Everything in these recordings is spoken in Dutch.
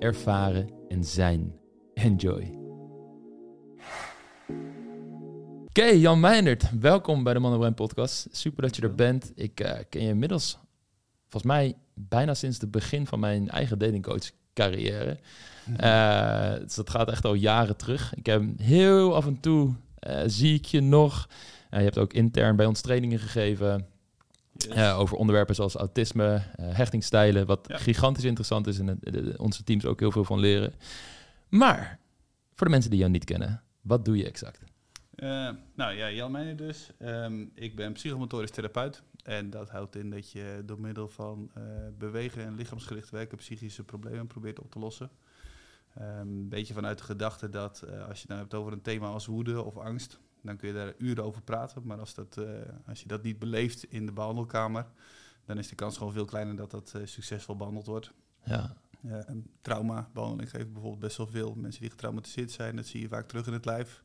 ervaren en zijn. Enjoy. Oké, Jan Meijnert, welkom bij de Mannenbrein podcast. Super dat je er bent. Ik uh, ken je inmiddels, volgens mij, bijna sinds het begin van mijn eigen datingcoach carrière. Uh, dus dat gaat echt al jaren terug. Ik heb heel af en toe uh, zie ik je nog. Je hebt ook intern bij ons trainingen gegeven. Yes. over onderwerpen zoals autisme, hechtingstijlen, wat ja. gigantisch interessant is en onze teams ook heel veel van leren. Maar voor de mensen die jou niet kennen, wat doe je exact? nou ja, Jan Meijner dus. Um, ik ben psychomotorisch therapeut. En dat houdt in dat je door middel van bewegen en lichaamsgericht werken psychische problemen probeert op te lossen. Een um, beetje vanuit de gedachte dat uh, als je het nou hebt over een thema als woede of angst, dan kun je daar uren over praten. Maar als, dat, uh, als je dat niet beleeft in de behandelkamer, dan is de kans gewoon veel kleiner dat dat uh, succesvol behandeld wordt. Ja. een traumabehandeling geeft bijvoorbeeld best wel veel. Mensen die getraumatiseerd zijn, dat zie je vaak terug in het lijf.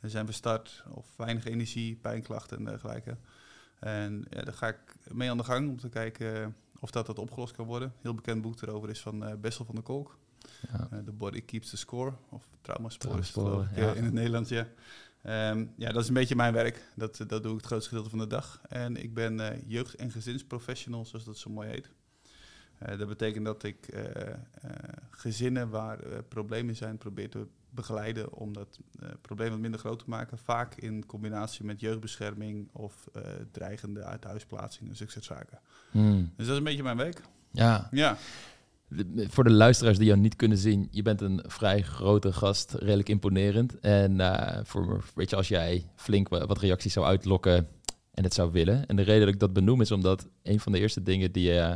Ze zijn verstart of weinig energie, pijnklachten en dergelijke. En ja, daar ga ik mee aan de gang om te kijken of dat, dat opgelost kan worden. Een heel bekend boek erover is van Bessel van der Kolk. Ja. Uh, the Body Keeps the Score, of ik, ja. in het Nederlands, ja. Um, ja, dat is een beetje mijn werk. Dat, dat doe ik het grootste gedeelte van de dag. En ik ben uh, jeugd- en gezinsprofessional, zoals dat zo mooi heet. Uh, dat betekent dat ik uh, gezinnen waar problemen zijn probeer te begeleiden om dat probleem wat minder groot te maken. Vaak in combinatie met jeugdbescherming of dreigende uithuisplaatsing en soort zaken. Hmm. Dus dat is een beetje mijn werk. Ja. ja. Voor de luisteraars die jou niet kunnen zien, je bent een vrij grote gast, redelijk imponerend. En uh, voor, weet je, als jij flink wat reacties zou uitlokken en het zou willen. En de reden dat ik dat benoem is omdat een van de eerste dingen die uh,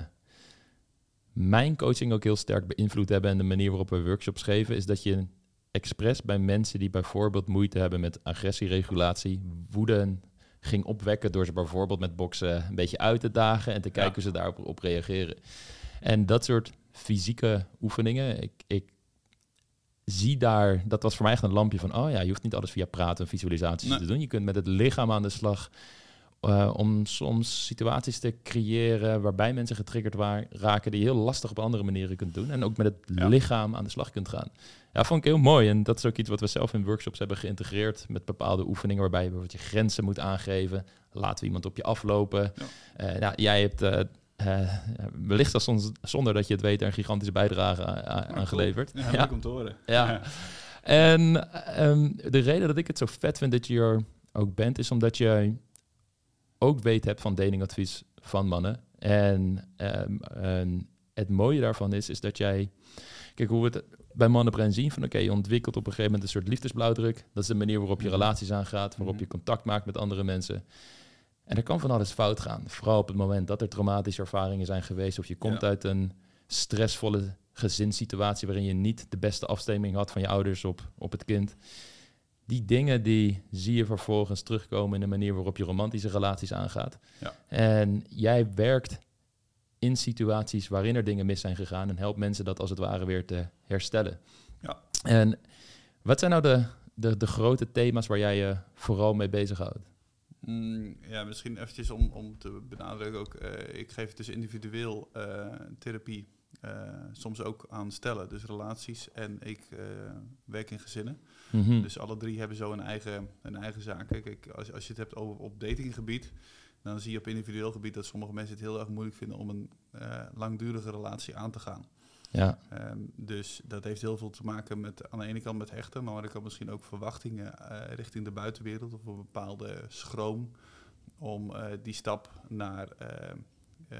mijn coaching ook heel sterk beïnvloed hebben en de manier waarop we workshops geven, is dat je expres bij mensen die bijvoorbeeld moeite hebben met agressieregulatie, woede ging opwekken door ze bijvoorbeeld met boksen een beetje uit te dagen en te kijken ja. hoe ze daarop op reageren. En dat soort fysieke oefeningen. Ik, ik zie daar, dat was voor mij echt een lampje van, oh ja, je hoeft niet alles via praten en visualisaties nee. te doen. Je kunt met het lichaam aan de slag uh, om soms situaties te creëren waarbij mensen getriggerd waren, raken die je heel lastig op andere manieren kunt doen. En ook met het ja. lichaam aan de slag kunt gaan. Ja, vond ik heel mooi. En dat is ook iets wat we zelf in workshops hebben geïntegreerd met bepaalde oefeningen waarbij je bijvoorbeeld je grenzen moet aangeven. Laten we iemand op je aflopen. Ja. Uh, nou, jij hebt uh, uh, wellicht zelfs zonder dat je het weet, er een gigantische bijdrage aan geleverd. Ja, ja. om te horen. Ja. ja. En um, de reden dat ik het zo vet vind dat je er ook bent, is omdat je ook weet hebt van datingadvies van mannen. En, um, en het mooie daarvan is, is dat jij... Kijk, hoe we het bij mannenbrein zien van... oké, okay, je ontwikkelt op een gegeven moment een soort liefdesblauwdruk. Dat is de manier waarop je mhm. relaties aangaat, waarop je contact maakt met andere mensen. En er kan van alles fout gaan. Vooral op het moment dat er traumatische ervaringen zijn geweest. Of je komt ja. uit een stressvolle gezinssituatie waarin je niet de beste afstemming had van je ouders op, op het kind. Die dingen die zie je vervolgens terugkomen in de manier waarop je romantische relaties aangaat. Ja. En jij werkt in situaties waarin er dingen mis zijn gegaan en helpt mensen dat als het ware weer te herstellen. Ja. En wat zijn nou de, de, de grote thema's waar jij je vooral mee bezighoudt? Mm, ja, misschien eventjes om, om te benadrukken ook. Uh, ik geef dus individueel uh, therapie. Uh, soms ook aan stellen, dus relaties. En ik werk in gezinnen. Mm -hmm. Dus alle drie hebben zo een eigen, een eigen zaak. Kijk, als, als je het hebt over op datinggebied, dan zie je op individueel gebied dat sommige mensen het heel erg moeilijk vinden om een langdurige relatie aan te gaan. Ja. Um, dus dat heeft heel veel te maken met aan de ene kant met hechten, maar aan de andere kant misschien ook verwachtingen uh, richting de buitenwereld of een bepaalde schroom om uh, die stap naar uh,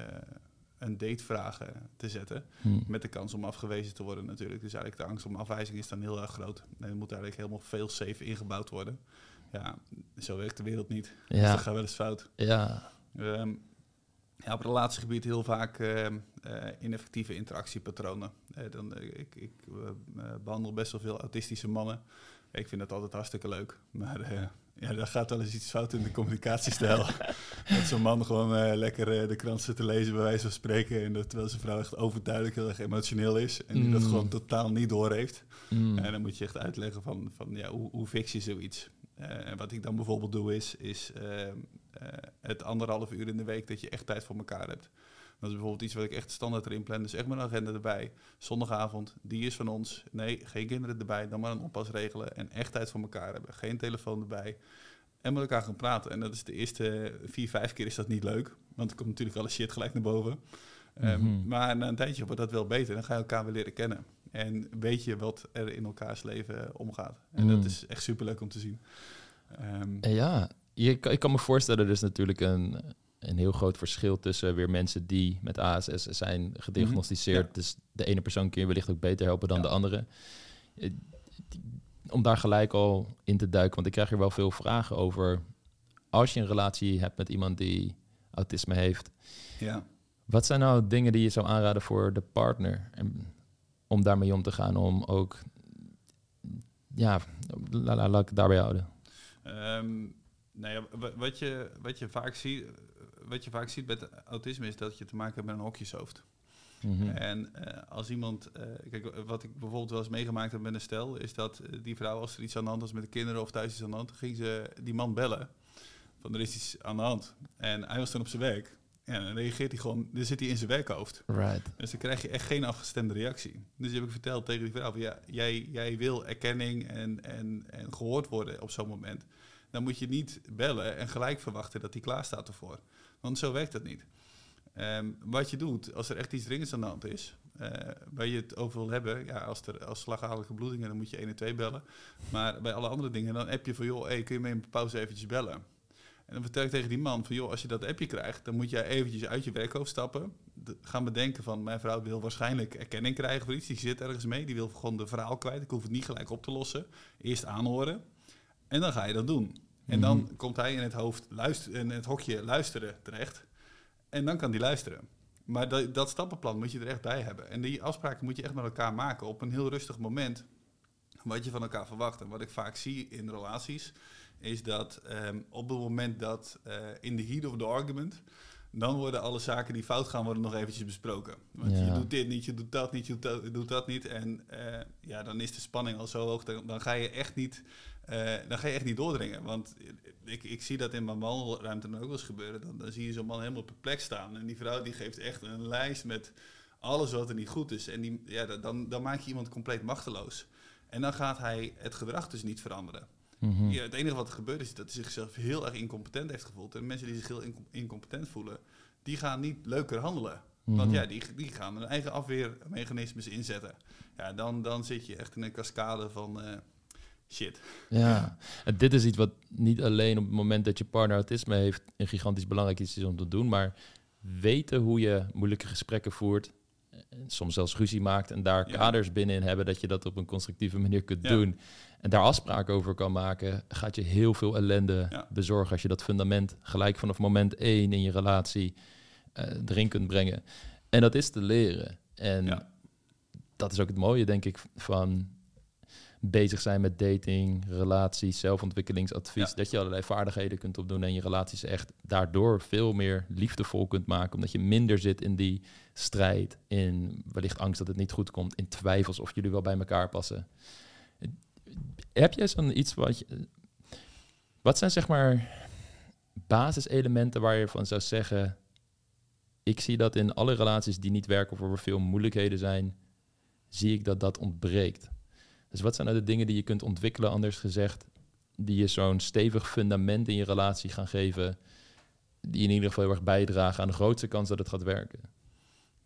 een date vragen te zetten. Hmm. Met de kans om afgewezen te worden natuurlijk. Dus eigenlijk de angst om afwijzing is dan heel erg groot. En er moet eigenlijk helemaal veel safe ingebouwd worden. Ja, zo werkt de wereld niet. Ja. Dus dat gaat wel eens fout. Ja. Um, ja, op relatiegebied heel vaak uh, ineffectieve interactiepatronen. dan, ik ik behandel best wel veel autistische mannen. Ik vind dat altijd hartstikke leuk. Maar ja, daar gaat wel eens iets fout in de communicatiestijl. dat zo'n man gewoon lekker de krant zit te lezen, bij wijze van spreken. En dat, terwijl zijn vrouw echt overduidelijk heel erg emotioneel is. En die dat mm. gewoon totaal niet doorheeft. Mm. En dan moet je echt uitleggen van, van ja, hoe, hoe fix je zoiets. en wat ik dan bijvoorbeeld doe is, is ehm, uh, het anderhalf uur in de week dat je echt tijd voor elkaar hebt. Dat is bijvoorbeeld iets wat ik echt standaard erin plan. Dus echt mijn agenda erbij. Zondagavond, die is van ons. Nee, geen kinderen erbij. Dan maar een oppas regelen. En echt tijd voor elkaar hebben. Geen telefoon erbij. En met elkaar gaan praten. En dat is de eerste vier, vijf keer is dat niet leuk. Want er komt natuurlijk alle shit gelijk naar boven. Ehm, mhm. Maar na een tijdje wordt dat wel beter. Dan ga je elkaar weer leren kennen. En weet je wat er in elkaars leven omgaat. En dat mhm. is echt super leuk om te zien. Um, ja, je, ik kan me voorstellen, er is natuurlijk een, een heel groot verschil tussen weer mensen die met ASS zijn gediagnosticeerd. Mhm. Dus de ene persoon kun je wellicht ook beter helpen dan de andere. Eh, om daar gelijk al in te duiken, want ik krijg hier wel veel vragen over. Als je een relatie hebt met iemand die autisme heeft, ja. wat zijn nou dingen die je zou aanraden voor de partner? En om daarmee om te gaan, om ook, ja, laat ik daarbij houden. Ehm, nou ja, wat je, wat je vaak ziet, wat je vaak ziet met autisme is dat je te maken hebt met een hokjeshoofd. Mm En uh, als iemand, uh, kijk, wat ik bijvoorbeeld wel eens meegemaakt heb met een stel, is dat eh, die vrouw, als er iets aan de hand was met de kinderen of thuis iets aan de hand, ging ze die man bellen. Van er is iets aan de hand. En hij was dan op zijn werk. Ja, dan reageert hij gewoon, dan zit hij in zijn werkhoofd. Right. Dus dan krijg je echt geen afgestemde reactie. Dus heb ik verteld tegen die vrouw, van, ja, jij, jij wil erkenning en, en, en gehoord worden op zo'n moment dan moet je niet bellen en gelijk verwachten dat hij klaar staat ervoor. Want zo werkt dat niet. Um, wat je doet, als er echt iets dringends aan de hand is, uh, waar je het over wil hebben, ja, als er als slagadelijke bloedingen, dan moet je 112 bellen. Maar bij alle andere dingen, dan heb je van, joh, hey, kun je me in pauze eventjes bellen? En dan vertel ik tegen die man van, joh, als je dat appje krijgt, dan moet jij eventjes uit je werkhoofd stappen. gaan bedenken van, mijn vrouw wil waarschijnlijk erkenning krijgen voor iets. Die zit ergens mee, die wil gewoon de verhaal kwijt. Ik hoef het niet gelijk op te lossen. Eerst aanhoren. En dan ga je dat doen. En dan mhm. komt hij in het hoofd luister, in het hokje luisteren terecht. En dan kan hij luisteren. Maar dat, dat stappenplan moet je er echt bij hebben. En die afspraken moet je echt met elkaar maken op een heel rustig moment. Wat je van elkaar verwacht. En wat ik vaak zie in relaties, is dat ehm, op het moment dat uh, in the heat of the argument, dan worden alle zaken die fout gaan, worden nog eventjes besproken. Want je doet dit niet, je doet dat niet, je doet dat, doet dat niet. En uh, ja, dan is de spanning al zo hoog, dan, dan ga je echt niet uh, dan ga je echt niet doordringen. Want ik, ik zie dat in mijn manruimte ook wel eens gebeuren. Dan, dan zie je zo'n man helemaal perplex staan. En die vrouw die geeft echt een lijst met alles wat er niet goed is. En die, ja, dan, dan maak je iemand compleet machteloos. En dan gaat hij het gedrag dus niet veranderen. Mhm. ja, het enige wat er gebeurt is dat hij zichzelf heel erg incompetent heeft gevoeld. En mensen die zich heel incompetent voelen, die gaan niet leuker handelen. Want mhm. ja, die, die gaan hun eigen afweermechanismes inzetten. Ja, dan, dan zit je echt in een cascade van... Uh, shit. Ja, en dit is iets wat niet alleen op het moment dat je partner autisme heeft een gigantisch belangrijk iets is om te doen, maar weten hoe je moeilijke gesprekken voert, soms zelfs ruzie maakt en daar kaders binnenin hebben dat je dat op een constructieve manier kunt doen en daar afspraken over kan maken, gaat je heel veel ellende bezorgen als je dat fundament gelijk vanaf moment één in je relatie uh, erin kunt brengen. En dat is te leren. En dat is ook het mooie, denk ik, van bezig zijn met dating, relaties, zelfontwikkelingsadvies. Dat je allerlei vaardigheden kunt opdoen en je relaties echt daardoor veel meer liefdevol kunt maken. Omdat je minder zit in die strijd, in wellicht angst dat het niet goed komt, in twijfels of jullie wel bij elkaar passen. Heb jij zo'n iets wat je. Wat zijn zeg maar basiselementen waar je van zou zeggen. Ik zie dat in alle relaties die niet werken of waar veel moeilijkheden zijn, zie ik dat dat ontbreekt. Dus wat zijn nou de dingen die je kunt ontwikkelen, anders gezegd, die je zo'n stevig fundament in je relatie gaan geven, die in ieder geval heel erg bijdragen aan de grootste kans dat het gaat werken?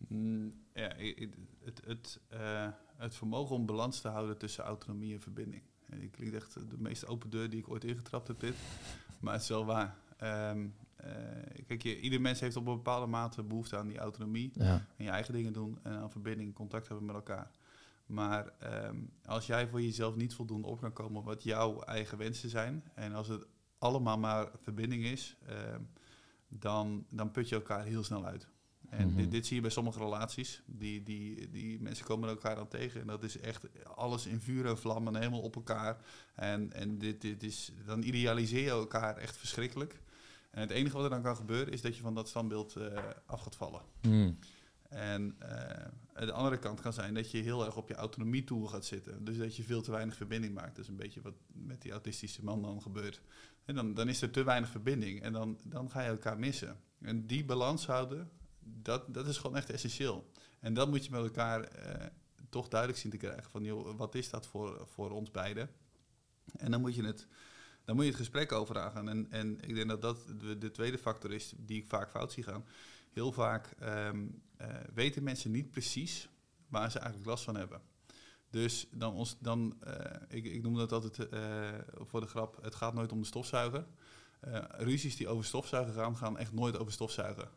Mm, ja, het, het, uh, het vermogen om balans te houden tussen autonomie en verbinding. Ik klinkt echt de meest open deur die ik ooit ingetrapt heb, dit. Maar het is wel waar. Um, uh, kijk, je, ieder mens heeft op een bepaalde mate behoefte aan die autonomie. Ja. En je eigen dingen doen en aan verbinding, contact hebben met elkaar. Maar ehm, als jij voor jezelf niet voldoende op kan komen wat jouw eigen wensen zijn, en als het allemaal maar verbinding is, ehm, dan, dan put je elkaar heel snel uit. En Mhm. dit, dit zie je bij sommige relaties. Die, die, die mensen komen elkaar dan tegen. En dat is echt alles in vuur en vlam en helemaal op elkaar. En, en dit, dit is, dan idealiseer je elkaar echt verschrikkelijk. En het enige wat er dan kan gebeuren is dat je van dat standbeeld eh, af gaat vallen. Hmm. En eh, de andere kant kan zijn dat je heel erg op je autonomie toe gaat zitten. Dus dat je veel te weinig verbinding maakt. Dat is een beetje wat met die autistische man dan gebeurt. En dan, dan is er te weinig verbinding en dan, dan ga je elkaar missen. En die balans houden, dat, dat is gewoon echt essentieel. En dat moet je met elkaar eh, toch duidelijk zien te krijgen. Van joh, wat is dat voor, voor ons beiden? En dan moet je het, dan moet je het gesprek over aangaan. En, en ik denk dat dat de, de tweede factor is die ik vaak fout zie gaan. Heel vaak ehm, eh, weten mensen niet precies waar ze eigenlijk last van hebben. Dus dan, ons, dan eh, ik, ik noem dat altijd eh, voor de grap, het gaat nooit om de stofzuiger. Ruzies die over stofzuigen gaan, gaan echt nooit over stofzuigen.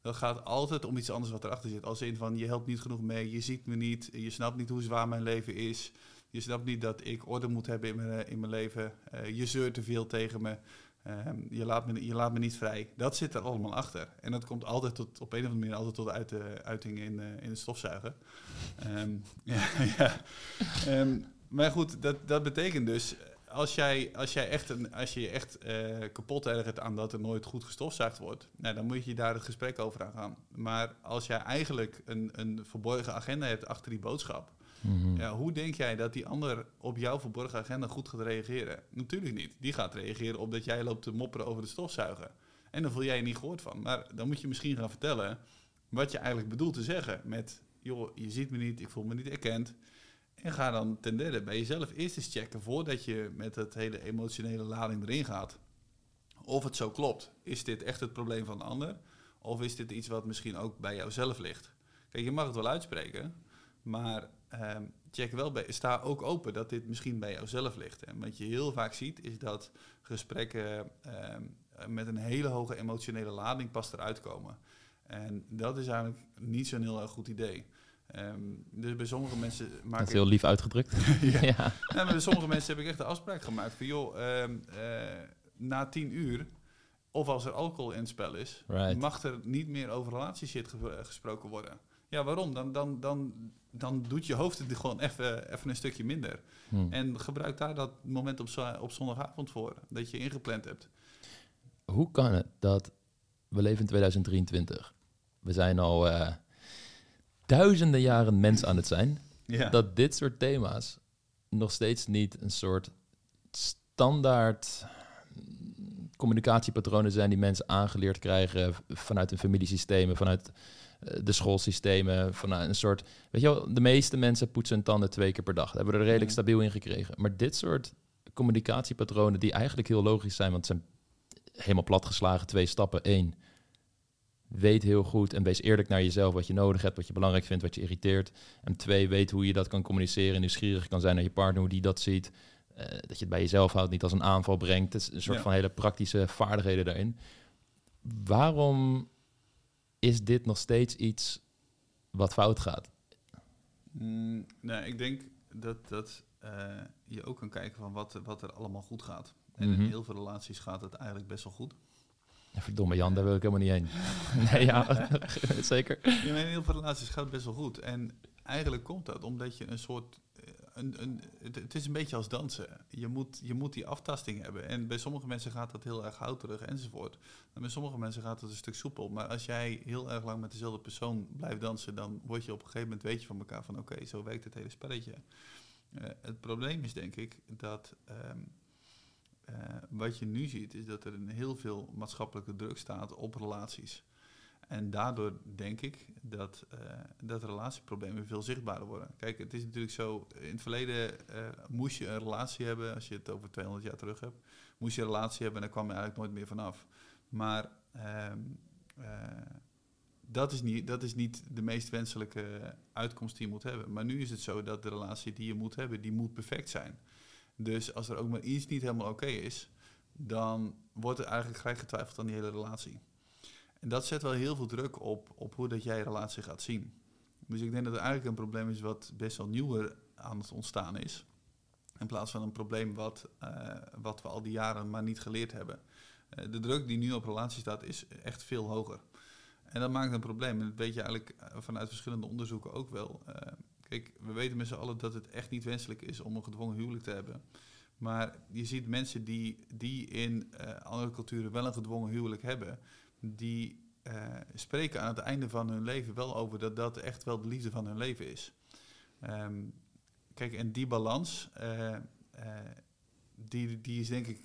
Dat gaat altijd om iets anders wat erachter zit. Als in van, je helpt niet genoeg mee, je ziet me niet, je snapt niet hoe zwaar mijn leven is. Je snapt niet dat ik orde moet hebben in mijn, in mijn leven. Je zeurt te veel tegen me. Ehm, je, laat me. Je laat me niet vrij. Dat zit er allemaal achter. En dat komt altijd tot, op een of andere manier altijd tot uit de uiting in, eh, in het stofzuigen. Ehm, ja, ja. Ehm, maar goed, dat, dat betekent dus... Als jij, als jij echt, een, als je je echt eh, kapot ergert aan dat er nooit goed gestofzuigd wordt, nou, dan moet je daar het gesprek over aangaan. Maar als jij eigenlijk een, een verborgen agenda hebt achter die boodschap, Mhm. ja, hoe denk jij dat die ander op jouw verborgen agenda goed gaat reageren? Natuurlijk niet. Die gaat reageren op dat jij loopt te mopperen over de stofzuigen. En dan voel jij je niet gehoord van. Maar dan moet je misschien gaan vertellen wat je eigenlijk bedoelt te zeggen. Met, joh, je ziet me niet, ik voel me niet erkend. En ga dan ten derde bij jezelf eerst eens checken voordat je met het hele emotionele lading erin gaat. Of het zo klopt. Is dit echt het probleem van de ander? Of is dit iets wat misschien ook bij jouzelf ligt? Kijk, je mag het wel uitspreken, maar ehm, check wel bij, sta ook open dat dit misschien bij jouzelf ligt. En wat je heel vaak ziet, is dat gesprekken ehm, met een hele hoge emotionele lading pas eruit komen. En dat is eigenlijk niet zo'n heel erg goed idee. Ehm, dus bij sommige mensen maak Dat is heel lief uitgedrukt. Ja. ja. Nee, maar bij sommige mensen heb ik echt de afspraak gemaakt van... joh, eh, na tien uur, of als er alcohol in het spel is... Right. mag er niet meer over relatieshit ge- gesproken worden. Ja, waarom? Dan, dan, dan, dan doet je hoofd het gewoon even, even een stukje minder. Hm. En gebruik daar dat moment op, op zondagavond voor, dat je ingepland hebt. Hoe kan het dat we leven in 2023? We zijn al eh, duizenden jaren mens aan het zijn. Ja. Dat dit soort thema's nog steeds niet een soort standaard mm, communicatiepatronen zijn die mensen aangeleerd krijgen vanuit hun familiesystemen, vanuit de schoolsystemen, vanuit een soort... Weet je wel, de meeste mensen poetsen hun tanden twee keer per dag. Daar hebben we er redelijk stabiel in gekregen. Maar dit soort communicatiepatronen die eigenlijk heel logisch zijn, want het zijn helemaal platgeslagen twee stappen. Eén, weet heel goed en wees eerlijk naar jezelf wat je nodig hebt, wat je belangrijk vindt, wat je irriteert. En twee, weet hoe je dat kan communiceren, nieuwsgierig kan zijn naar je partner, hoe die dat ziet. Eh, dat je het bij jezelf houdt, niet als een aanval brengt. Het is een soort Ja. van hele praktische vaardigheden daarin. Waarom is dit nog steeds iets wat fout gaat? Mm, nee, ik denk dat, dat eh, je ook kan kijken van wat, wat er allemaal goed gaat. En Mhm. in heel veel relaties gaat het eigenlijk best wel goed. Ja, verdomme Jan, daar wil ik helemaal niet heen. nee, ja, zeker. Ja, in heel veel relaties gaat het best wel goed. En eigenlijk komt dat omdat je een soort... het, is een beetje als dansen. Je moet, je moet die aftasting hebben. En bij sommige mensen gaat dat heel erg houterig enzovoort. En bij sommige mensen gaat het een stuk soepel. Maar als jij heel erg lang met dezelfde persoon blijft dansen... dan word je op een gegeven moment, weet je van elkaar van... oké, zo werkt het hele spelletje. Eh, het probleem is denk ik dat... ehm, eh, wat je nu ziet, is dat er een heel veel maatschappelijke druk staat op relaties. En daardoor denk ik dat, eh, dat relatieproblemen veel zichtbaarder worden. Kijk, het is natuurlijk zo, in het verleden eh, moest je een relatie hebben, als je het over 200 jaar terug hebt, moest je een relatie hebben en daar kwam je eigenlijk nooit meer vanaf. Maar ehm, eh, dat, is niet, dat is niet de meest wenselijke uitkomst die je moet hebben. Maar nu is het zo dat de relatie die je moet hebben, die moet perfect zijn. Dus als er ook maar iets niet helemaal oké is, dan wordt er eigenlijk gelijk getwijfeld aan die hele relatie. En dat zet wel heel veel druk op, op hoe dat jij relatie gaat zien. Dus ik denk dat het eigenlijk een probleem is wat best wel nieuwer aan het ontstaan is. In plaats van een probleem wat, eh, wat we al die jaren maar niet geleerd hebben. Eh, de druk die nu op relatie staat is echt veel hoger. En dat maakt een probleem. En dat weet je eigenlijk eh, vanuit verschillende onderzoeken ook wel. Kijk, we weten met z'n allen dat het echt niet wenselijk is om een gedwongen huwelijk te hebben. Maar je ziet mensen die, die in andere culturen wel een gedwongen huwelijk hebben, die spreken aan het einde van hun leven wel over dat dat echt wel de liefde van hun leven is. Ehm, kijk, en die balans, die, die is denk ik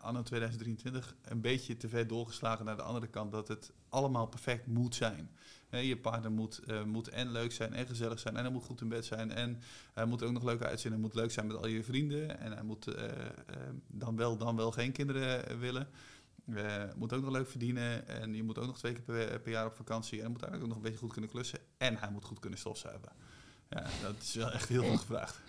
anno 2023 een beetje te ver doorgeslagen naar de andere kant. Dat het allemaal perfect moet zijn. je partner moet, moet en leuk zijn en gezellig zijn. En hij moet goed in bed zijn. En hij moet ook nog leuk uitzien. Hij moet leuk zijn met al je vrienden. En hij moet dan, wel, dan wel geen kinderen willen. Moet ook nog leuk verdienen. En je moet ook nog twee keer per, per, jaar op vakantie. En moet eigenlijk ook nog een beetje goed kunnen klussen. En hij moet goed kunnen stofzuigen. Ja, dat is wel echt heel veel gevraagd.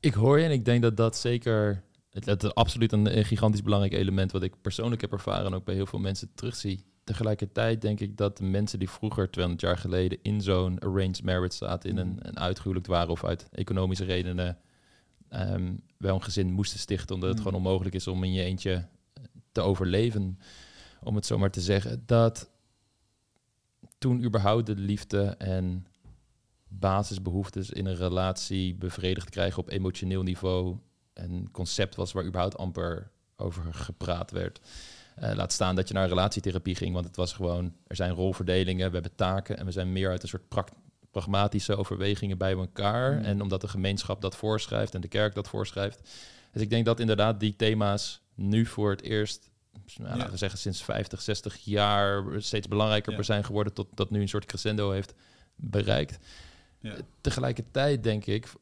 Ik hoor je en ik denk dat dat zeker het, het is absoluut een, gigantisch belangrijk element wat ik persoonlijk heb ervaren en ook bij heel veel mensen terugzie. Tegelijkertijd denk ik dat de mensen die vroeger, 200 jaar geleden, in zo'n arranged marriage zaten, in een, een uitgehuwelijkt waren of uit economische redenen um, wel een gezin moesten stichten, omdat het mm. gewoon onmogelijk is om in je eentje te overleven, om het zo maar te zeggen, dat toen überhaupt de liefde en basisbehoeftes in een relatie bevredigd krijgen op emotioneel niveau een concept was waar überhaupt amper over gepraat werd. Uh, laat staan dat je naar relatietherapie ging, want het was gewoon, er zijn rolverdelingen, we hebben taken en we zijn meer uit een soort pragmatische overwegingen bij elkaar. Mm. En omdat de gemeenschap dat voorschrijft en de kerk dat voorschrijft. Dus ik denk dat inderdaad die thema's nu voor het eerst, nou, laten we zeggen sinds 50, 60 jaar, steeds belangrijker zijn geworden, tot dat nu een soort crescendo heeft bereikt. Ja. Tegelijkertijd denk ik,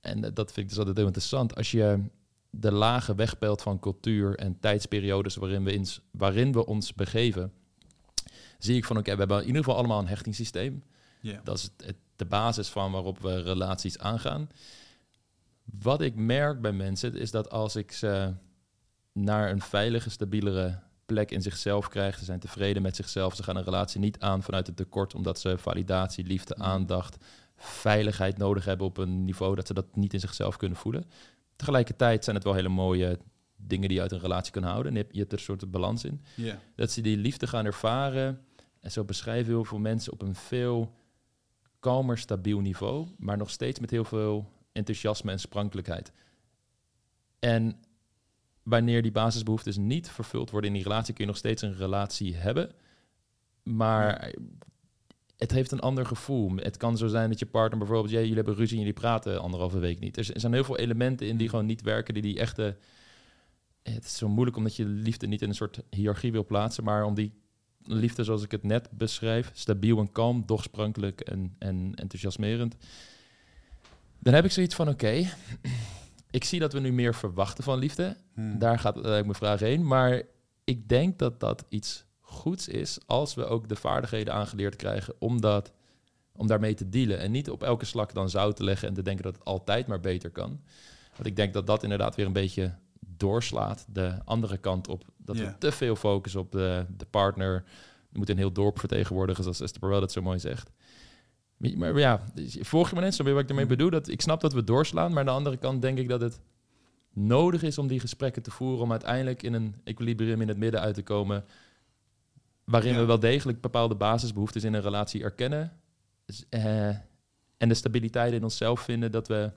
en dat vind ik dus altijd heel interessant. Als je de lagen wegpelt van cultuur en tijdsperiodes waarin we, in, waarin we ons begeven, zie ik van oké, we hebben in ieder geval allemaal een hechtingssysteem. Yeah. Dat is het, de basis van waarop we relaties aangaan. Wat ik merk bij mensen is dat als ik ze naar een veilige, stabielere plek in zichzelf krijg, ze zijn tevreden met zichzelf, ze gaan een relatie niet aan vanuit het tekort, omdat ze validatie, liefde, mm. aandacht, veiligheid nodig hebben op een niveau dat ze dat niet in zichzelf kunnen voelen. Tegelijkertijd zijn het wel hele mooie dingen die je uit een relatie kunnen houden. En je hebt er een soort balans in. Dat ze die liefde gaan ervaren. En zo beschrijven heel veel mensen op een veel kalmer, stabiel niveau, maar nog steeds met heel veel enthousiasme en sprankelijkheid. En wanneer die basisbehoeftes niet vervuld worden in die relatie, kun je nog steeds een relatie hebben. Maar het heeft een ander gevoel. Het kan zo zijn dat je partner bijvoorbeeld, jij, jullie hebben ruzie en jullie praten anderhalve week niet. Er zijn heel veel elementen in die gewoon niet werken, die die echte... Het is zo moeilijk omdat je liefde niet in een soort hiërarchie wil plaatsen, maar om die liefde zoals ik het net beschrijf, stabiel en kalm, doch sprankelijk en, en enthousiasmerend. Dan heb ik zoiets van, oké, ik zie dat we nu meer verwachten van liefde. Hmm. Daar gaat uh, mijn vraag heen. Maar ik denk dat dat iets goeds is als we ook de vaardigheden aangeleerd krijgen om, dat, om daarmee te dealen. En niet op elke slak dan zout te leggen en te denken dat het altijd maar beter kan. Want ik denk dat dat inderdaad weer een beetje doorslaat de andere kant op. Dat we te veel focussen op de, de partner. We moeten een heel dorp vertegenwoordigen, zoals Esther Perel dat zo mooi zegt. Maar ja, volg je me net zo wat ik ermee bedoel? Dat, ik snap dat we doorslaan, maar aan de andere kant denk ik dat het nodig is om die gesprekken te voeren... om uiteindelijk in een equilibrium in het midden uit te komen... Waarin we wel degelijk bepaalde basisbehoeftes in een relatie erkennen. Uh, en de stabiliteit in onszelf vinden dat we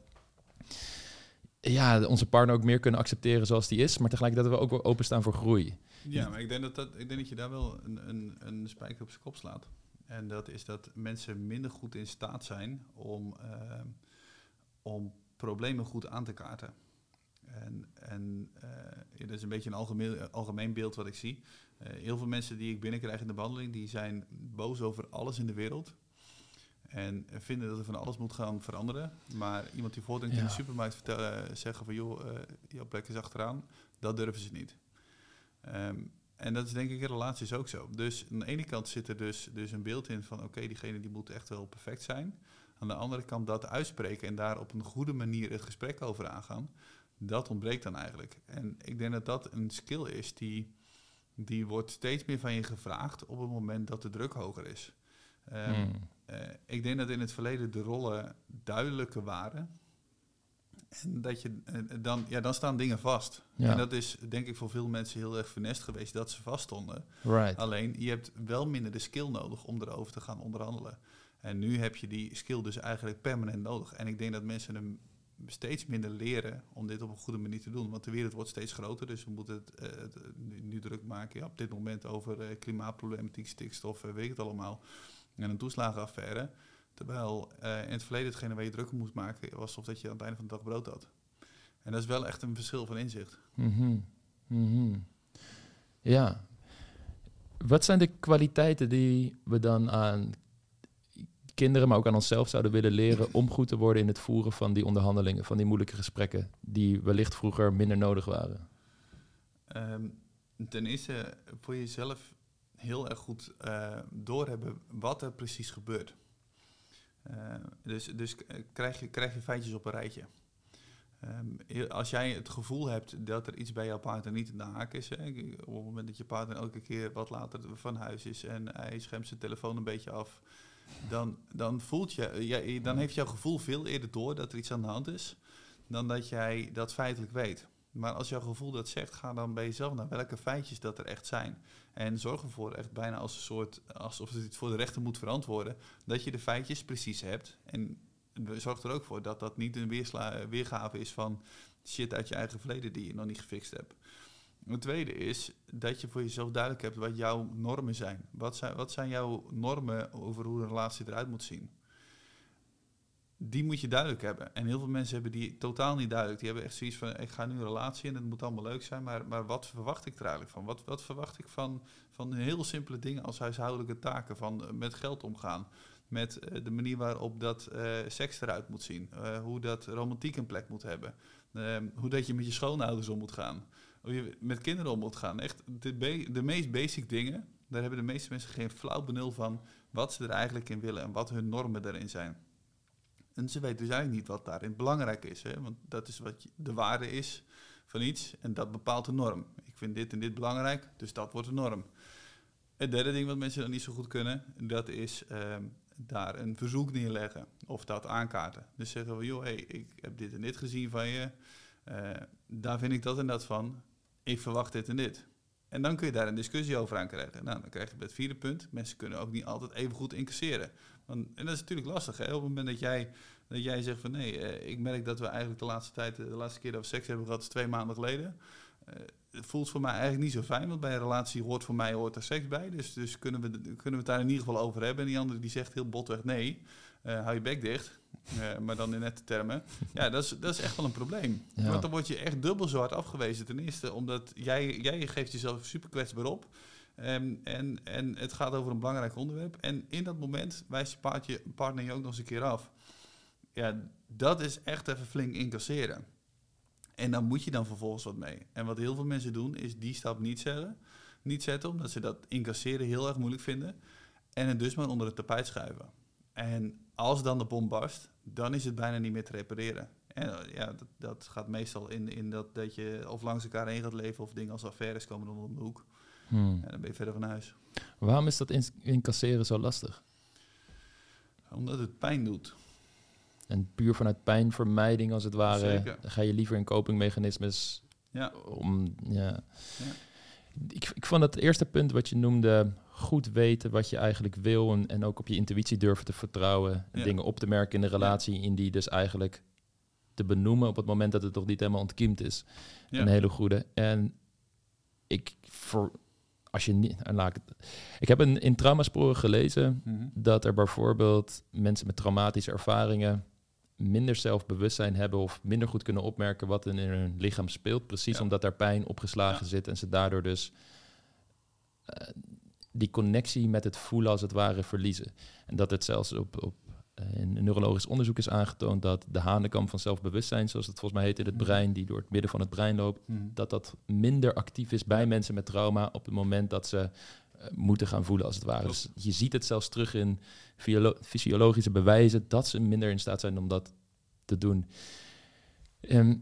ja, onze partner ook meer kunnen accepteren zoals die is. Maar tegelijkertijd dat we ook wel openstaan voor groei. Ja, maar ik denk dat, dat, ik denk dat je daar wel een, een, een spijker op zijn kop slaat. En dat is dat mensen minder goed in staat zijn om, uh, om problemen goed aan te kaarten. En, en uh, dat is een beetje een algemeen, algemeen beeld wat ik zie. Uh, heel veel mensen die ik binnenkrijg in de behandeling, die zijn boos over alles in de wereld. En vinden dat er van alles moet gaan veranderen. Maar iemand die voortdenkt in de supermarkt vertellen, eh, zeggen van joh, uh, jouw plek is achteraan, dat durven ze niet. Um, en dat is denk ik in relaties ook zo. Dus aan de ene kant zit er dus, dus een beeld in van oké, diegene die moet echt wel perfect zijn. Aan de andere kant dat uitspreken en daar op een goede manier het gesprek over aangaan, dat ontbreekt dan eigenlijk. En ik denk dat dat een skill is die die wordt steeds meer van je gevraagd op het moment dat de druk hoger is. Um, ik denk dat in het verleden de rollen duidelijker waren. En dat je, eh, dan, ja, dan staan dingen vast. Ja. En dat is denk ik voor veel mensen heel erg funest geweest dat ze vaststonden. Right. Alleen je hebt wel minder de skill nodig om erover te gaan onderhandelen. En nu heb je die skill dus eigenlijk permanent nodig. En ik denk dat mensen hem steeds minder leren om dit op een goede manier te doen. Want de wereld wordt steeds groter, dus we moeten het, eh, eh, nu, nu druk maken ja, op dit moment over eh, klimaatproblematiek, stikstof, eh, weet ik het allemaal. En een toeslagenaffaire. Terwijl eh, in het verleden hetgene waar je druk om moest maken was of dat je aan het einde van de dag brood had. En dat is wel echt een verschil van inzicht. Mhm. Mhm. Ja. Wat zijn de kwaliteiten die we dan aan kinderen, maar ook aan onszelf zouden willen leren om goed te worden in het voeren van die onderhandelingen, van die moeilijke gesprekken, die wellicht vroeger minder nodig waren? Ehm, ten eerste voor jezelf heel erg goed eh, doorhebben wat er precies gebeurt. Eh, dus dus krijg, je, krijg je feitjes op een rijtje. Ehm, als jij het gevoel hebt dat er iets bij jouw partner niet in de haak is, hè, op het moment dat je partner elke keer wat later van huis is en hij schermt zijn telefoon een beetje af, dan, dan, voelt je, ja, dan heeft jouw gevoel veel eerder door dat er iets aan de hand is, dan dat jij dat feitelijk weet. Maar als jouw gevoel dat zegt, ga dan bij jezelf naar welke feitjes dat er echt zijn. En zorg ervoor, echt bijna als een soort, alsof je het voor de rechter moet verantwoorden, dat je de feitjes precies hebt. En zorg er ook voor dat dat niet een weersla, weergave is van shit uit je eigen verleden die je nog niet gefixt hebt. Het tweede is dat je voor jezelf duidelijk hebt wat jouw normen zijn. Wat zijn, wat zijn jouw normen over hoe een relatie eruit moet zien? Die moet je duidelijk hebben. En heel veel mensen hebben die totaal niet duidelijk. Die hebben echt zoiets van, ik ga nu een relatie en het moet allemaal leuk zijn. Maar, maar wat verwacht ik er eigenlijk van? Wat, wat verwacht ik van, van heel simpele dingen als huishoudelijke taken? Van eh, met geld omgaan. Met eh, de manier waarop dat eh, seks eruit moet zien. Hoe dat romantiek een plek moet hebben. Ehm, hoe dat je met je schoonouders om moet gaan. Hoe je met kinderen om moet gaan. Echt de, de meest basic dingen. Daar hebben de meeste mensen geen flauw benul van wat ze er eigenlijk in willen en wat hun normen daarin zijn. En ze weten dus eigenlijk niet wat daarin belangrijk is. Hè? Want dat is wat de waarde is van iets en dat bepaalt de norm. Ik vind dit en dit belangrijk, dus dat wordt de norm. Het derde ding wat mensen dan niet zo goed kunnen, dat is ehm, daar een verzoek neerleggen of dat aankaarten. Dus zeggen we, joh, ik heb dit en dit gezien van je, eh, daar vind ik dat en dat van, ik verwacht dit en dit. En dan kun je daar een discussie over aan krijgen. Nou, dan krijg je het vierde punt, mensen kunnen ook niet altijd even goed incasseren. Want, en dat is natuurlijk lastig, hè? op het moment dat jij, dat jij zegt van nee, eh, ik merk dat we eigenlijk de laatste tijd, eh, de laatste keer dat we seks hebben gehad is twee maanden geleden. Eh, het voelt voor mij eigenlijk niet zo fijn, want bij een relatie hoort voor mij hoort er seks bij. Dus, dus kunnen, we, kunnen we het daar in ieder geval over hebben. En die andere die zegt heel botweg nee, hou je bek dicht. Maar dan in nette termen. Ja, dat is, dat is echt wel een probleem. Ja. Want dan word je echt dubbel zo hard afgewezen. Ten eerste omdat jij, jij geeft jezelf super kwetsbaar op. Ehm, en, en het gaat over een belangrijk onderwerp. En in dat moment wijst je partner je ook nog eens een keer af. Ja, dat is echt even flink incasseren. En dan moet je dan vervolgens wat mee. En wat heel veel mensen doen, is die stap niet zetten. Niet zetten, omdat ze dat incasseren heel erg moeilijk vinden. En het dus maar onder het tapijt schuiven. En als dan de bom barst, dan is het bijna niet meer te repareren. En eh, ja, dat, dat gaat meestal in, in dat, dat je of langs elkaar heen gaat leven... of dingen als affaires komen dan om de hoek. Hmm. En dan ben je verder van huis. Waarom is dat in- incasseren zo lastig? Omdat het pijn doet. En puur vanuit pijnvermijding, als het ware, Zeker. ga je liever in copingmechanismes Ja, om. Ja. Ja. Ik, ik vond het eerste punt wat je noemde, goed weten wat je eigenlijk wil en, en ook op je intuïtie durven te vertrouwen, en Ja. dingen op te merken in de relatie, in die dus eigenlijk te benoemen op het moment dat het nog niet helemaal ontkiemd is. Een hele goede. En ik voor als je niet, en laat ik, ik heb een in traumasporen gelezen Mhm. dat er bijvoorbeeld mensen met traumatische ervaringen minder zelfbewustzijn hebben of minder goed kunnen opmerken wat er in hun lichaam speelt. Precies Ja. omdat daar pijn opgeslagen Ja. zit en ze daardoor dus eh, die connectie met het voelen als het ware verliezen. En dat het zelfs op, op in neurologisch onderzoek is aangetoond dat de hanenkam van zelfbewustzijn, zoals het volgens mij heet in het Mhm. brein, die door het midden van het brein loopt, Mhm. dat dat minder actief is bij mensen met trauma op het moment dat ze eh, moeten gaan voelen als het ware. Dus je ziet het zelfs terug in fysiolo- fysiologische bewijzen dat ze minder in staat zijn om dat te doen. Ehm,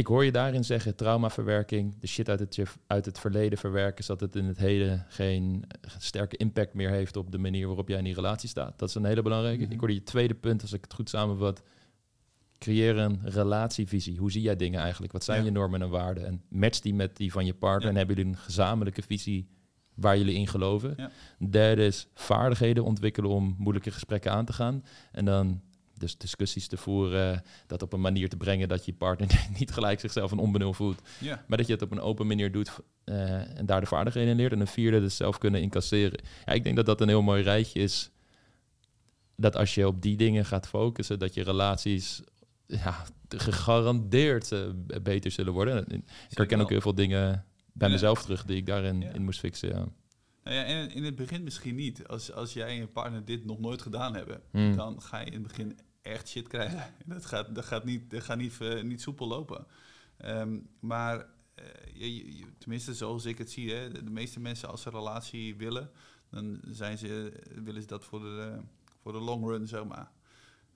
ik hoor je daarin zeggen, traumaverwerking, de shit uit het, uit het verleden verwerken, zodat het in het heden geen sterke impact meer heeft op de manier waarop jij in die relatie staat. Dat is een hele belangrijke. Mhm. Ik hoorde je tweede punt, als ik het goed samenvat, creëer een relatievisie. Hoe zie jij dingen eigenlijk? Wat zijn Ja. je normen en waarden? En match die met die van je partner. Ja. En hebben jullie een gezamenlijke visie waar jullie in geloven? Ja. Derde is vaardigheden ontwikkelen om moeilijke gesprekken aan te gaan. En dan dus discussies te voeren, dat op een manier te brengen dat je partner niet gelijk zichzelf een onbenul voelt. Ja, Maar dat je het op een open manier doet eh, en daar de vaardigheden in leert. En een vierde, dus zelf kunnen incasseren. Ja, ik denk dat dat een heel mooi rijtje is. Dat als je op die dingen gaat focussen, dat je relaties ja, gegarandeerd eh, beter zullen worden. En Ik herken wel. ook heel veel dingen bij Ja. mezelf terug die ik daarin Ja. in moest fixen. Ja. Nou ja, en in het begin misschien niet. Als, als jij en je partner dit nog nooit gedaan hebben, Hmm. dan ga je in het begin echt shit krijgen. Dat gaat, dat gaat, niet, dat gaat niet, eh, niet soepel lopen. Ehm, maar eh, je, je- tenminste, zoals ik het zie, hè, de, meeste mensen als ze een relatie willen, dan zijn ze, willen ze dat voor de, voor de long run, zeg maar.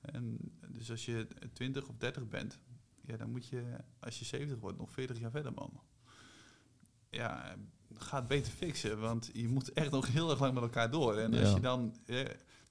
En dus als je 20 of 30 bent, ja, dan moet je, als je 70 wordt, nog 40 jaar verder, man. Ja, ga het beter fixen, want je moet echt nog heel erg lang met elkaar door. En als je dan, eh,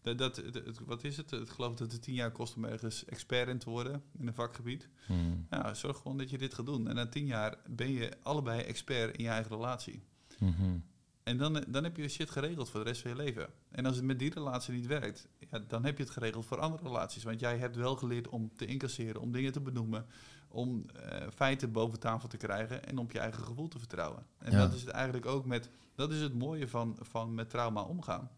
dat, dat, het- wat is het? Ik geloof dat het 10 jaar kost om ergens expert in te worden in een vakgebied. Hmm. Nou, zorg gewoon dat je dit gaat doen. En na 10 jaar ben je allebei expert in je eigen relatie. Mhm. En dan, dan heb je shit geregeld voor de rest van je leven. En als het met die relatie niet werkt, ja, dan heb je het geregeld voor andere relaties. Want jij hebt wel geleerd om te incasseren, om dingen te benoemen, om eh, feiten boven tafel te krijgen en op je eigen gevoel te vertrouwen. En Ja. dat is het eigenlijk ook met, dat is het mooie van, van met trauma omgaan.